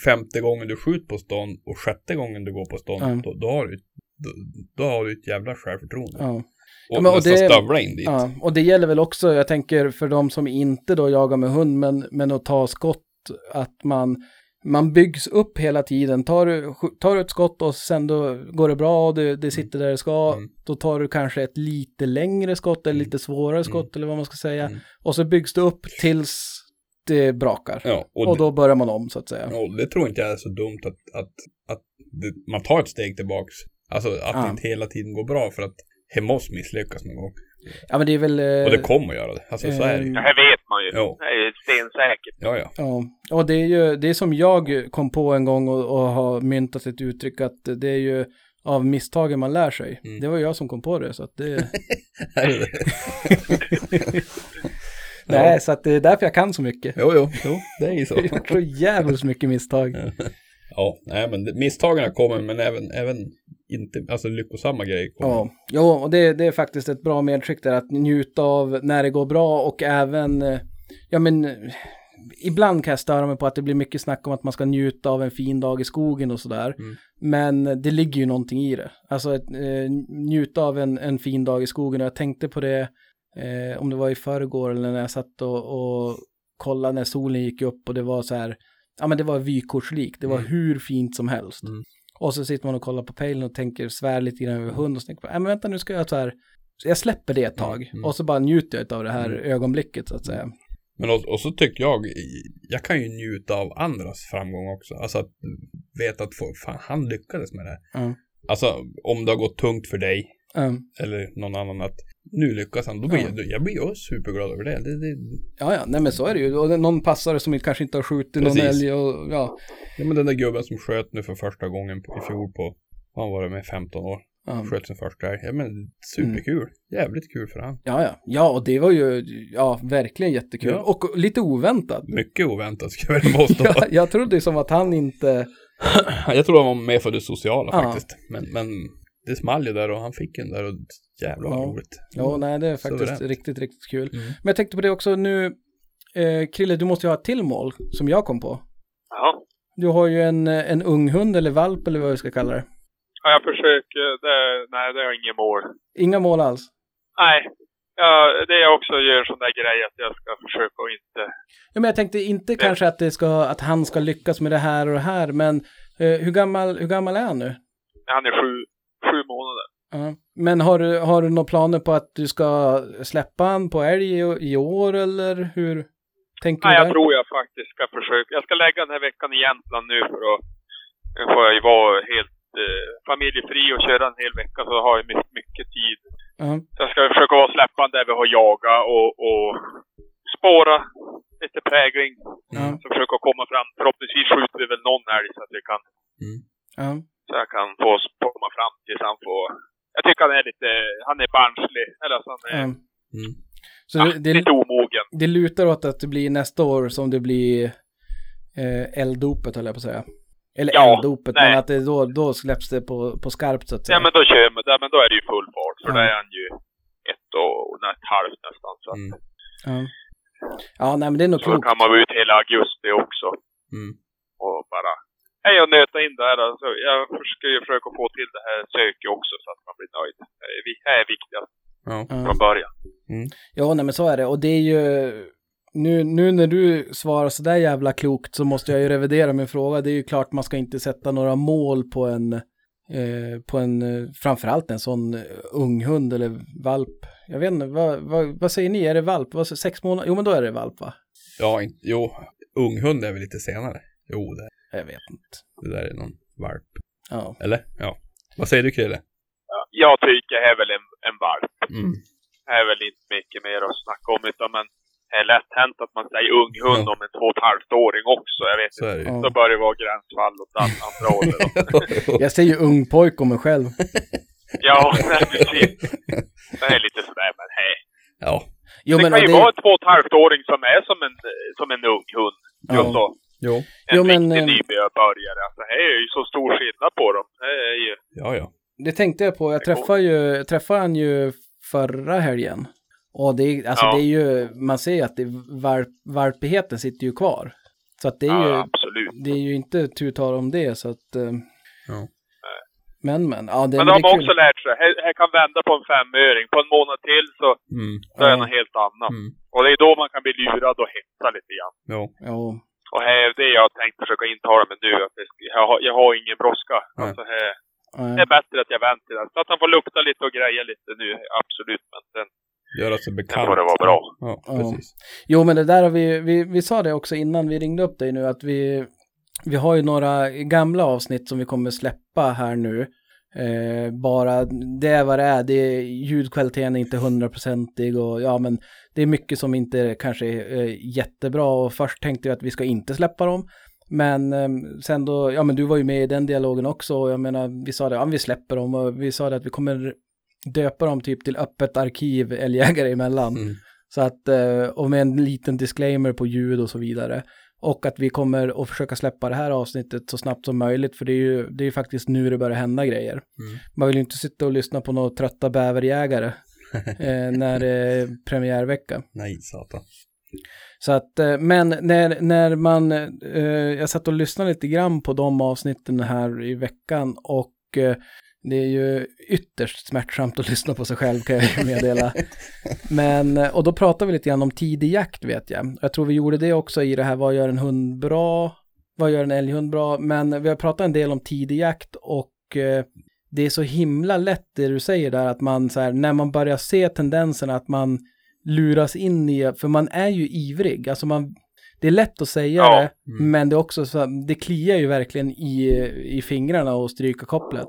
femte gången du skjuter på stånd och sjätte gången du går på stånd, mm. då, då, har du, då, då, har du ett jävla självförtroende. Ja. Och, ja, men, och det, stövla in dit. Ja, och det gäller väl också, jag tänker för de som inte då jagar med hund, men, men att ta skott, att man man byggs upp hela tiden. Tar du, tar du ett skott och sen då går det bra och det, det sitter där det ska, mm. då tar du kanske ett lite längre skott eller lite svårare mm. skott eller vad man ska säga. Mm. Och så byggs det upp tills det brakar. Ja, och, och, då börjar man om så att säga. Ja, det tror inte jag är så dumt att, att, att det, man tar ett steg tillbaks. Alltså att ja. det inte hela tiden går bra för att det måste misslyckas någon gång. Ja men det är väl... Eh, och det kommer att göra det. Alltså så är det ju. Det här vet man ju. Ja. Det är stensäkert. Ja, ja. Ja, och det är ju, det är som jag kom på en gång och, och har myntat ett uttryck att det är ju av misstagen man lär sig. Mm. Det var jag som kom på det så att det... Nej, ja. så att det är därför jag kan så mycket. Jo, jo, jo det är ju så. jag tror jävligt mycket misstag. ja, nej men misstagen kommer men även, även inte, alltså lyckosamma grejer. Ja, jo, och det, det är faktiskt ett bra medskick där att njuta av när det går bra och även, ja men, ibland kan jag störa mig på att det blir mycket snack om att man ska njuta av en fin dag i skogen och sådär. Mm. Men det ligger ju någonting i det. Alltså ett, eh, njuta av en, en fin dag i skogen och jag tänkte på det, eh, om det var i förrgår eller när jag satt och, och kollade när solen gick upp och det var så här, ja men det var vykortslikt, det var mm. hur fint som helst. Mm. Och så sitter man och kollar på pejlen och tänker, svär lite grann över hund och så tänker man, men vänta nu ska jag så här, jag släpper det ett tag mm. och så bara njuter jag av det här mm. ögonblicket så att säga. Men och, och, så tycker jag, jag kan ju njuta av andras framgång också. Alltså att veta att fan, han lyckades med det. Mm. Alltså om det har gått tungt för dig, eller någon annan, att nu lyckas han. Då blir jag, jag blir ju superglad över det. det, det... Ja, ja, nej men så är det ju. Och det är någon passare som kanske inte har skjutit någon älg och ja. Ja, men den där gubben som sköt nu för första gången i fjol på, han var det med 15 år. Mm. Sköt sin första älg. Ja men superkul. Mm. Jävligt kul för han. Ja, ja. Ja, och det var ju, ja, verkligen jättekul. Ja. Och lite oväntat. Mycket oväntat ska jag väl påstå. ja, jag trodde som att han inte... jag tror han var med för det sociala ja. faktiskt. Men, men det small ju där och han fick en där och jävlar vad ja. roligt. Ja, nej det är faktiskt Suveränt. riktigt, riktigt kul. Mm. Men jag tänkte på det också nu, eh, Krille, du måste ju ha ett till mål som jag kom på. Ja. Du har ju en, en ung hund eller valp eller vad vi ska kalla det. Ja, jag försöker. Det, nej, det har inget mål. Inga mål alls? Nej. Ja, det jag också gör sån där grej att jag ska försöka och inte... Ja, men jag tänkte inte det. kanske att, det ska, att han ska lyckas med det här och det här, men eh, hur, gammal, hur gammal är han nu? Han är sju, sju månader. Ja. Men har du, har du några planer på att du ska släppa han på älg i, i år eller hur tänker Nej, du? Nej, jag tror jag faktiskt ska försöka. Jag ska lägga den här veckan i Jämtland nu för att får jag vara helt eh, familjefri och köra en hel vecka så har jag mycket, mycket tid. Mm. Så jag ska försöka vara släppande där vi har jagat och, och spåra lite prägling. Mm. Så försöka komma fram. Förhoppningsvis skjuter vi väl någon älg så att vi kan mm. så jag kan få komma fram tills han får jag tycker han är lite, han är barnslig. Eller alltså han är mm. Så ja, det, lite omogen. Det lutar åt att det blir nästa år som det blir eh, elddopet höll jag på att säga. Eller ja, elddopet, men att det då, då släpps det på, på skarpt så att säga. Ja men då kör man, ja, men då är det ju full fart. För ja. då är han ju ett och ett halvt nästan. Så mm. Ja. Ja, nej men det är nog klokt. Så kan man vara ute hela augusti också. Mm. Och bara hej och nöta in det här. Alltså, jag ska ju försöka få till det här söket också så att man blir nöjd. Det är viktigast ja. från början. Mm. Ja, nej men så är det. Och det är ju nu, nu när du svarar sådär jävla klokt så måste jag ju revidera min fråga. Det är ju klart man ska inte sätta några mål på en, eh, på en, eh, framförallt en sån eh, ung hund eller valp. Jag vet inte, vad, vad, vad säger ni? Är det valp? Vad, sex månader? Jo, men då är det valp va? Ja, jo, ung hund är väl lite senare. Jo, det Jag vet inte. Det där är någon valp. Ja. Eller? Ja. Vad säger du, Krille? Ja, jag tycker det är väl en, en valp. Mm. Det är väl inte mycket mer att snacka om, utan men är lätt hänt att man säger ung hund ja. om en två och ett halvt åring också. Jag vet inte. Ja. Då börjar det vara gränsfall åt andra hållet. jag säger ung pojk om mig själv. ja, precis. Det är lite sådär, men hej. Ja. Jo, det men kan ju det... vara en två och ett halvt åring som är som en, som en ung hund. Ja. Just så. Jo. En jo, riktig men, nybörjare. Alltså, det är ju så stor skillnad på dem. Det är ju... Ja, ja. Det tänkte jag på. Jag träffade ju, träffade han ju förra helgen. Och det är, alltså Ja. det är ju, man ser ju att det, valp, valpigheten sitter ju kvar. Så att det är Ja, ju, absolut. det är ju inte tu tal om det så att... eh, Ja. Men men, ja det, Men det de har kul. också lärt sig. Här, här kan vända på en femöring. På en månad till så, Mm. så är det Ja. något helt annat. Mm. Och det är då man kan bli lurad och hetsa lite grann. Jo. Ja, Och här, det jag har tänkt försöka intala mig nu. Att jag, har, jag har ingen brådska. Alltså, här, det är bättre att jag väntar. Så att han får lukta lite och greja lite nu. Absolut. Men sen, Göra sig bekant. får det vara bra. Ja, Ja. precis. Jo men det där har vi, vi, vi sa det också innan vi ringde upp dig nu att vi, vi har ju några gamla avsnitt som vi kommer släppa här nu. Eh, bara det är vad det är, det är, ljudkvaliteten är inte hundraprocentig och ja men det är mycket som inte kanske är eh, jättebra och först tänkte jag att vi ska inte släppa dem. Men eh, sen då, ja men du var ju med i den dialogen också och jag menar vi sa det, ja vi släpper dem och vi sa det att vi kommer döpa dem typ till öppet arkiv älgjägare emellan. Mm. Så att, eh, och med en liten disclaimer på ljud och så vidare. Och att vi kommer att försöka släppa det här avsnittet så snabbt som möjligt, för det är ju det är ju faktiskt nu det börjar hända grejer. Mm. Man vill ju inte sitta och lyssna på några trötta bäverjägare eh, när det är premiärvecka. Nej, satan. Så att, eh, men när, när man, eh, jag satt och lyssnade lite grann på de avsnitten här i veckan och eh, det är ju ytterst smärtsamt att lyssna på sig själv kan jag meddela. Men, och då pratar vi lite grann om tidig jakt vet jag. Jag tror vi gjorde det också i det här, vad gör en hund bra? Vad gör en älghund bra? Men vi har pratat en del om tidig jakt och eh, det är så himla lätt det du säger där att man så här, när man börjar se tendenserna att man luras in i, för man är ju ivrig, alltså man, det är lätt att säga Ja. det, Mm. men det är också så, det kliar ju verkligen i, i fingrarna och stryka kopplet.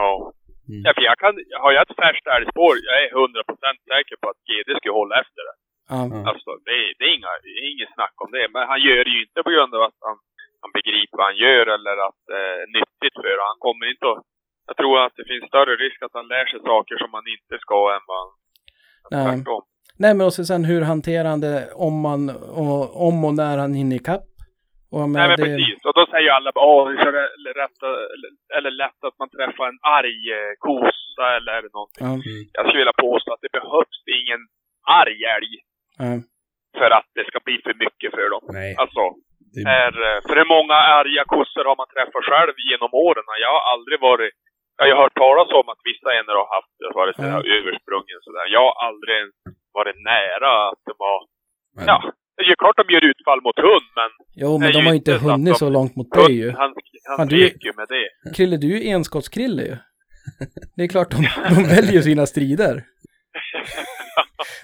Ja. Mm. Ja, för jag kan, har jag ett färskt älgspår, jag är 100% säker på att GD skulle hålla efter det. Mm. Alltså, det, det, är inga, inget snack om det. Men han gör det ju inte på grund av att han, han begriper vad han gör eller att det är nyttigt för honom. Han kommer inte att... Jag tror att det finns större risk att han lär sig saker som han inte ska än vad han... Nej. Tvärtom. Nej, men också sen hur hanterar han det om man, om och när han hinner ikapp? Och Nej, men det... precis. Och då säger alla bara, åh, det är så rätt, eller lätt att man träffar en arg eh, kossa eller någonting. Mm. Jag skulle vilja påstå att det behövs ingen arg älg. Mm. För att det ska bli för mycket för dem. Nej. Alltså, det... är, eh, för hur många arga kossor har man träffat själv genom åren? Jag har aldrig varit jag har hört talas om att vissa änder har haft varit sådär mm. översprungen sådär. Jag har aldrig varit nära att det var... Men... Ja, det är ju klart de gör utfall mot hund, men... Jo, men de har inte hunnit så långt mot dig ju. Han, han Fan, du, ju med det. Krille, du är ju enskottskrille ju. Det är klart de, de väljer sina strider.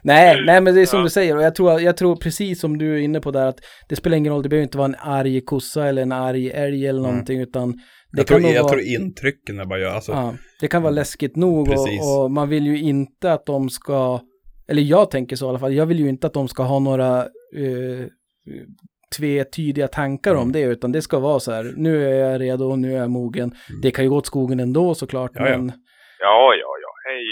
nej, nej men det är som ja. du säger och jag tror, jag tror precis som du är inne på där att det spelar ingen roll, det behöver inte vara en arg kossa eller en arg älg eller mm. någonting mm. utan det jag, kan tror, jag vara... tror intrycken är bara jag, alltså. Ja, det kan vara läskigt nog och, och, man vill ju inte att de ska, eller jag tänker så i alla fall, jag vill ju inte att de ska ha några uh, tvetydiga tankar mm. om det, utan det ska vara så här, nu är jag redo, nu är jag mogen. Mm. Det kan ju gå åt skogen ändå såklart, ja, men... Ja, ja, ja, hej.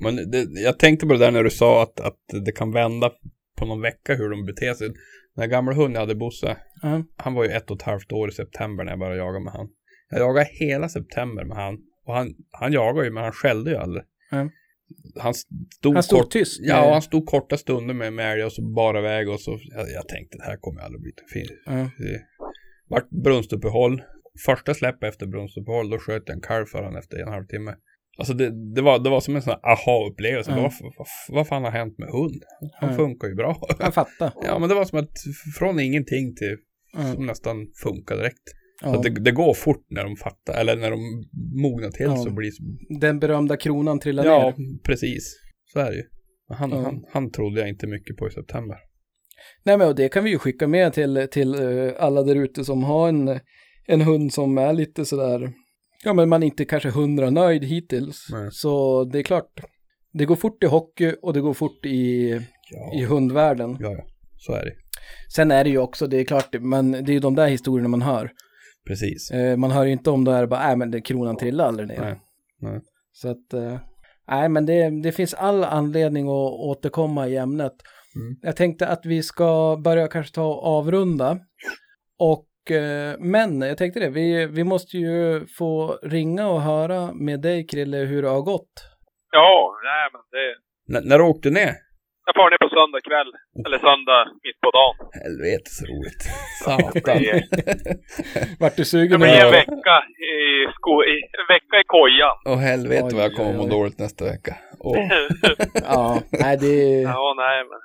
Men det, jag tänkte på det där när du sa att, att det kan vända på någon vecka hur de beter sig. Den gamla hunden jag hade, Bosse, mm. han var ju ett och ett halvt år i september när jag började jaga med han. Jag jagade hela september med han. Och han, han jagade ju, men han skällde ju aldrig. Mm. Han stod, han stod kort, tyst? Ja, han stod korta stunder med, med älg och så bara iväg och så. Jag, jag tänkte det här kommer aldrig bli fint. Mm. Det vart brunstuppehåll. Första släpp efter brunstuppehåll, då sköt jag en kalv för honom efter en halvtimme. Alltså det, det, var, det var som en sån här aha-upplevelse. Mm. Vad, vad, vad fan har hänt med hund? Han mm. funkar ju bra. Jag fattar. ja, men det var som att från ingenting till mm. som nästan funkar direkt. Ja. Så det, det, går fort när de fattar, eller när de mognar till ja. så blir Den berömda kronan trillar ja, ner. Ja, precis. Så är det ju. Han, ja. han, han trodde jag inte mycket på i september. Nej men och det kan vi ju skicka med till, till uh, alla där ute som har en, en hund som är lite sådär, ja men man är inte kanske hundra nöjd hittills. Nej. Så det är klart, det går fort i hockey och det går fort i, ja. i hundvärlden. Ja, ja, så är det. Sen är det ju också, det är klart, men det är ju de där historierna man hör. Precis. Eh, man hör ju inte om det här bara, nej men det, kronan trillar aldrig ner. Nej. nej. Så att, eh, nej men det, det finns all anledning att återkomma i ämnet. Mm. Jag tänkte att vi ska börja kanske ta och avrunda. Och, eh, men jag tänkte det, vi, vi måste ju få ringa och höra med dig Krille hur det har gått. Ja, nej men det... N när du åkte ner? Jag far ner på söndag kväll. Eller söndag mitt på dagen. Helvete så roligt. Satan. Vart du sugen? Det blir en vecka i, sko i, en vecka i kojan. Åh helvete vad jag kommer må dåligt nästa vecka. Oh. ja, nej det... Ja, nej men...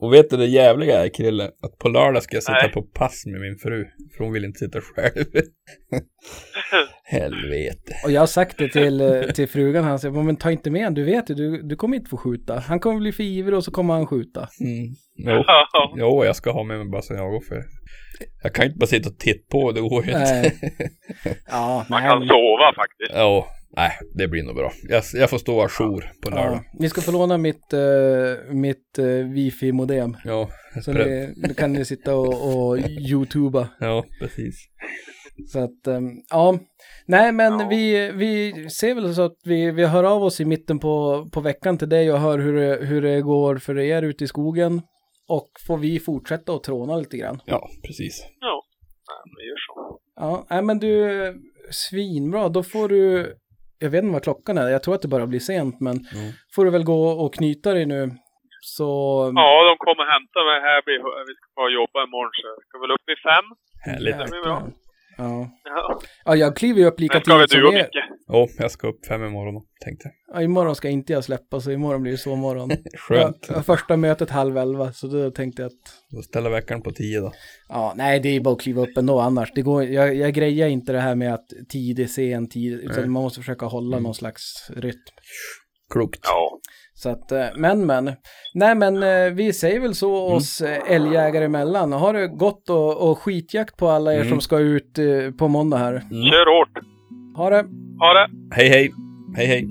Och vet du det jävliga är Krille? Att på lördag ska jag sitta Nej. på pass med min fru. För hon vill inte sitta själv. Helvete. Och jag har sagt det till, eh, till frugan. Han säger, men ta inte med honom. Du vet ju, du, du kommer inte få skjuta. Han kommer bli för ivrig och så kommer han skjuta. Mm. Jo. jo, jag ska ha med mig bara så jag går för. Jag kan inte bara sitta och titta på, det går ju inte. ja, Man kan sova faktiskt. Ja, Nej, det blir nog bra. Jag, jag får stå ajour på lördag. Ja, ni ska få låna mitt, uh, mitt uh, wifi-modem. Ja. Så ni, då kan ni sitta och, och youtuba. Ja, precis. Så att, um, ja. Nej, men ja. Vi, vi ser väl så att vi, vi hör av oss i mitten på, på veckan till dig och hör hur det, hur det går för er ute i skogen. Och får vi fortsätta att tråna lite grann. Ja, precis. Ja, vi gör så. Ja, nej men du, svinbra. Då får du jag vet inte vad klockan är, jag tror att det bara blir sent, men mm. får du väl gå och knyta dig nu. Så... Ja, de kommer hämta mig här, vi ska bara jobba imorgon så jag ska väl upp vid fem. Härligt. Ja. ja. jag kliver ju upp lika tidigt som er. Ja, jag ska upp fem imorgon tänkte jag. Ja, imorgon ska inte jag släppa, så imorgon blir det sovmorgon. Skönt. Ja, första mötet halv elva, så då tänkte jag att... Då ställer veckan på tio då. Ja, nej, det är bara att kliva upp ändå annars. Det går, jag, jag grejar inte det här med att tid är sen, tid, utan man måste försöka hålla mm. någon slags rytm. Klokt. Ja. Så att, eh, men men. Nej men eh, vi säger väl så mm. oss mm. älgjägare emellan. Ha det gott och, och skitjakt på alla er mm. som ska ut på måndag här. Mm. Kör hårt! Ha det! Ha det! Hej hej! Hej hej!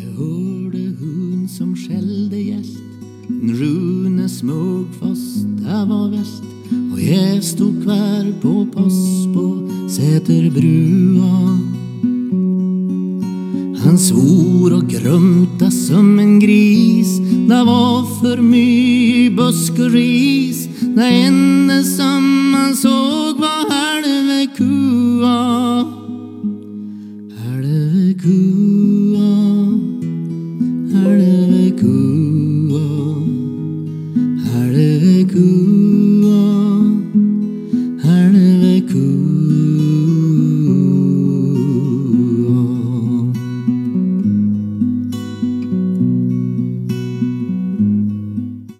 Jag hörde hon som skällde gäst Rune smög fast det var väst och jag stod kvar på Påsbo, Säterbrua han svor och grumta som en gris. Det var för mycket busk och ris. Det enda som man såg var halve kua. Halve kua. Halve kua. Halve kua.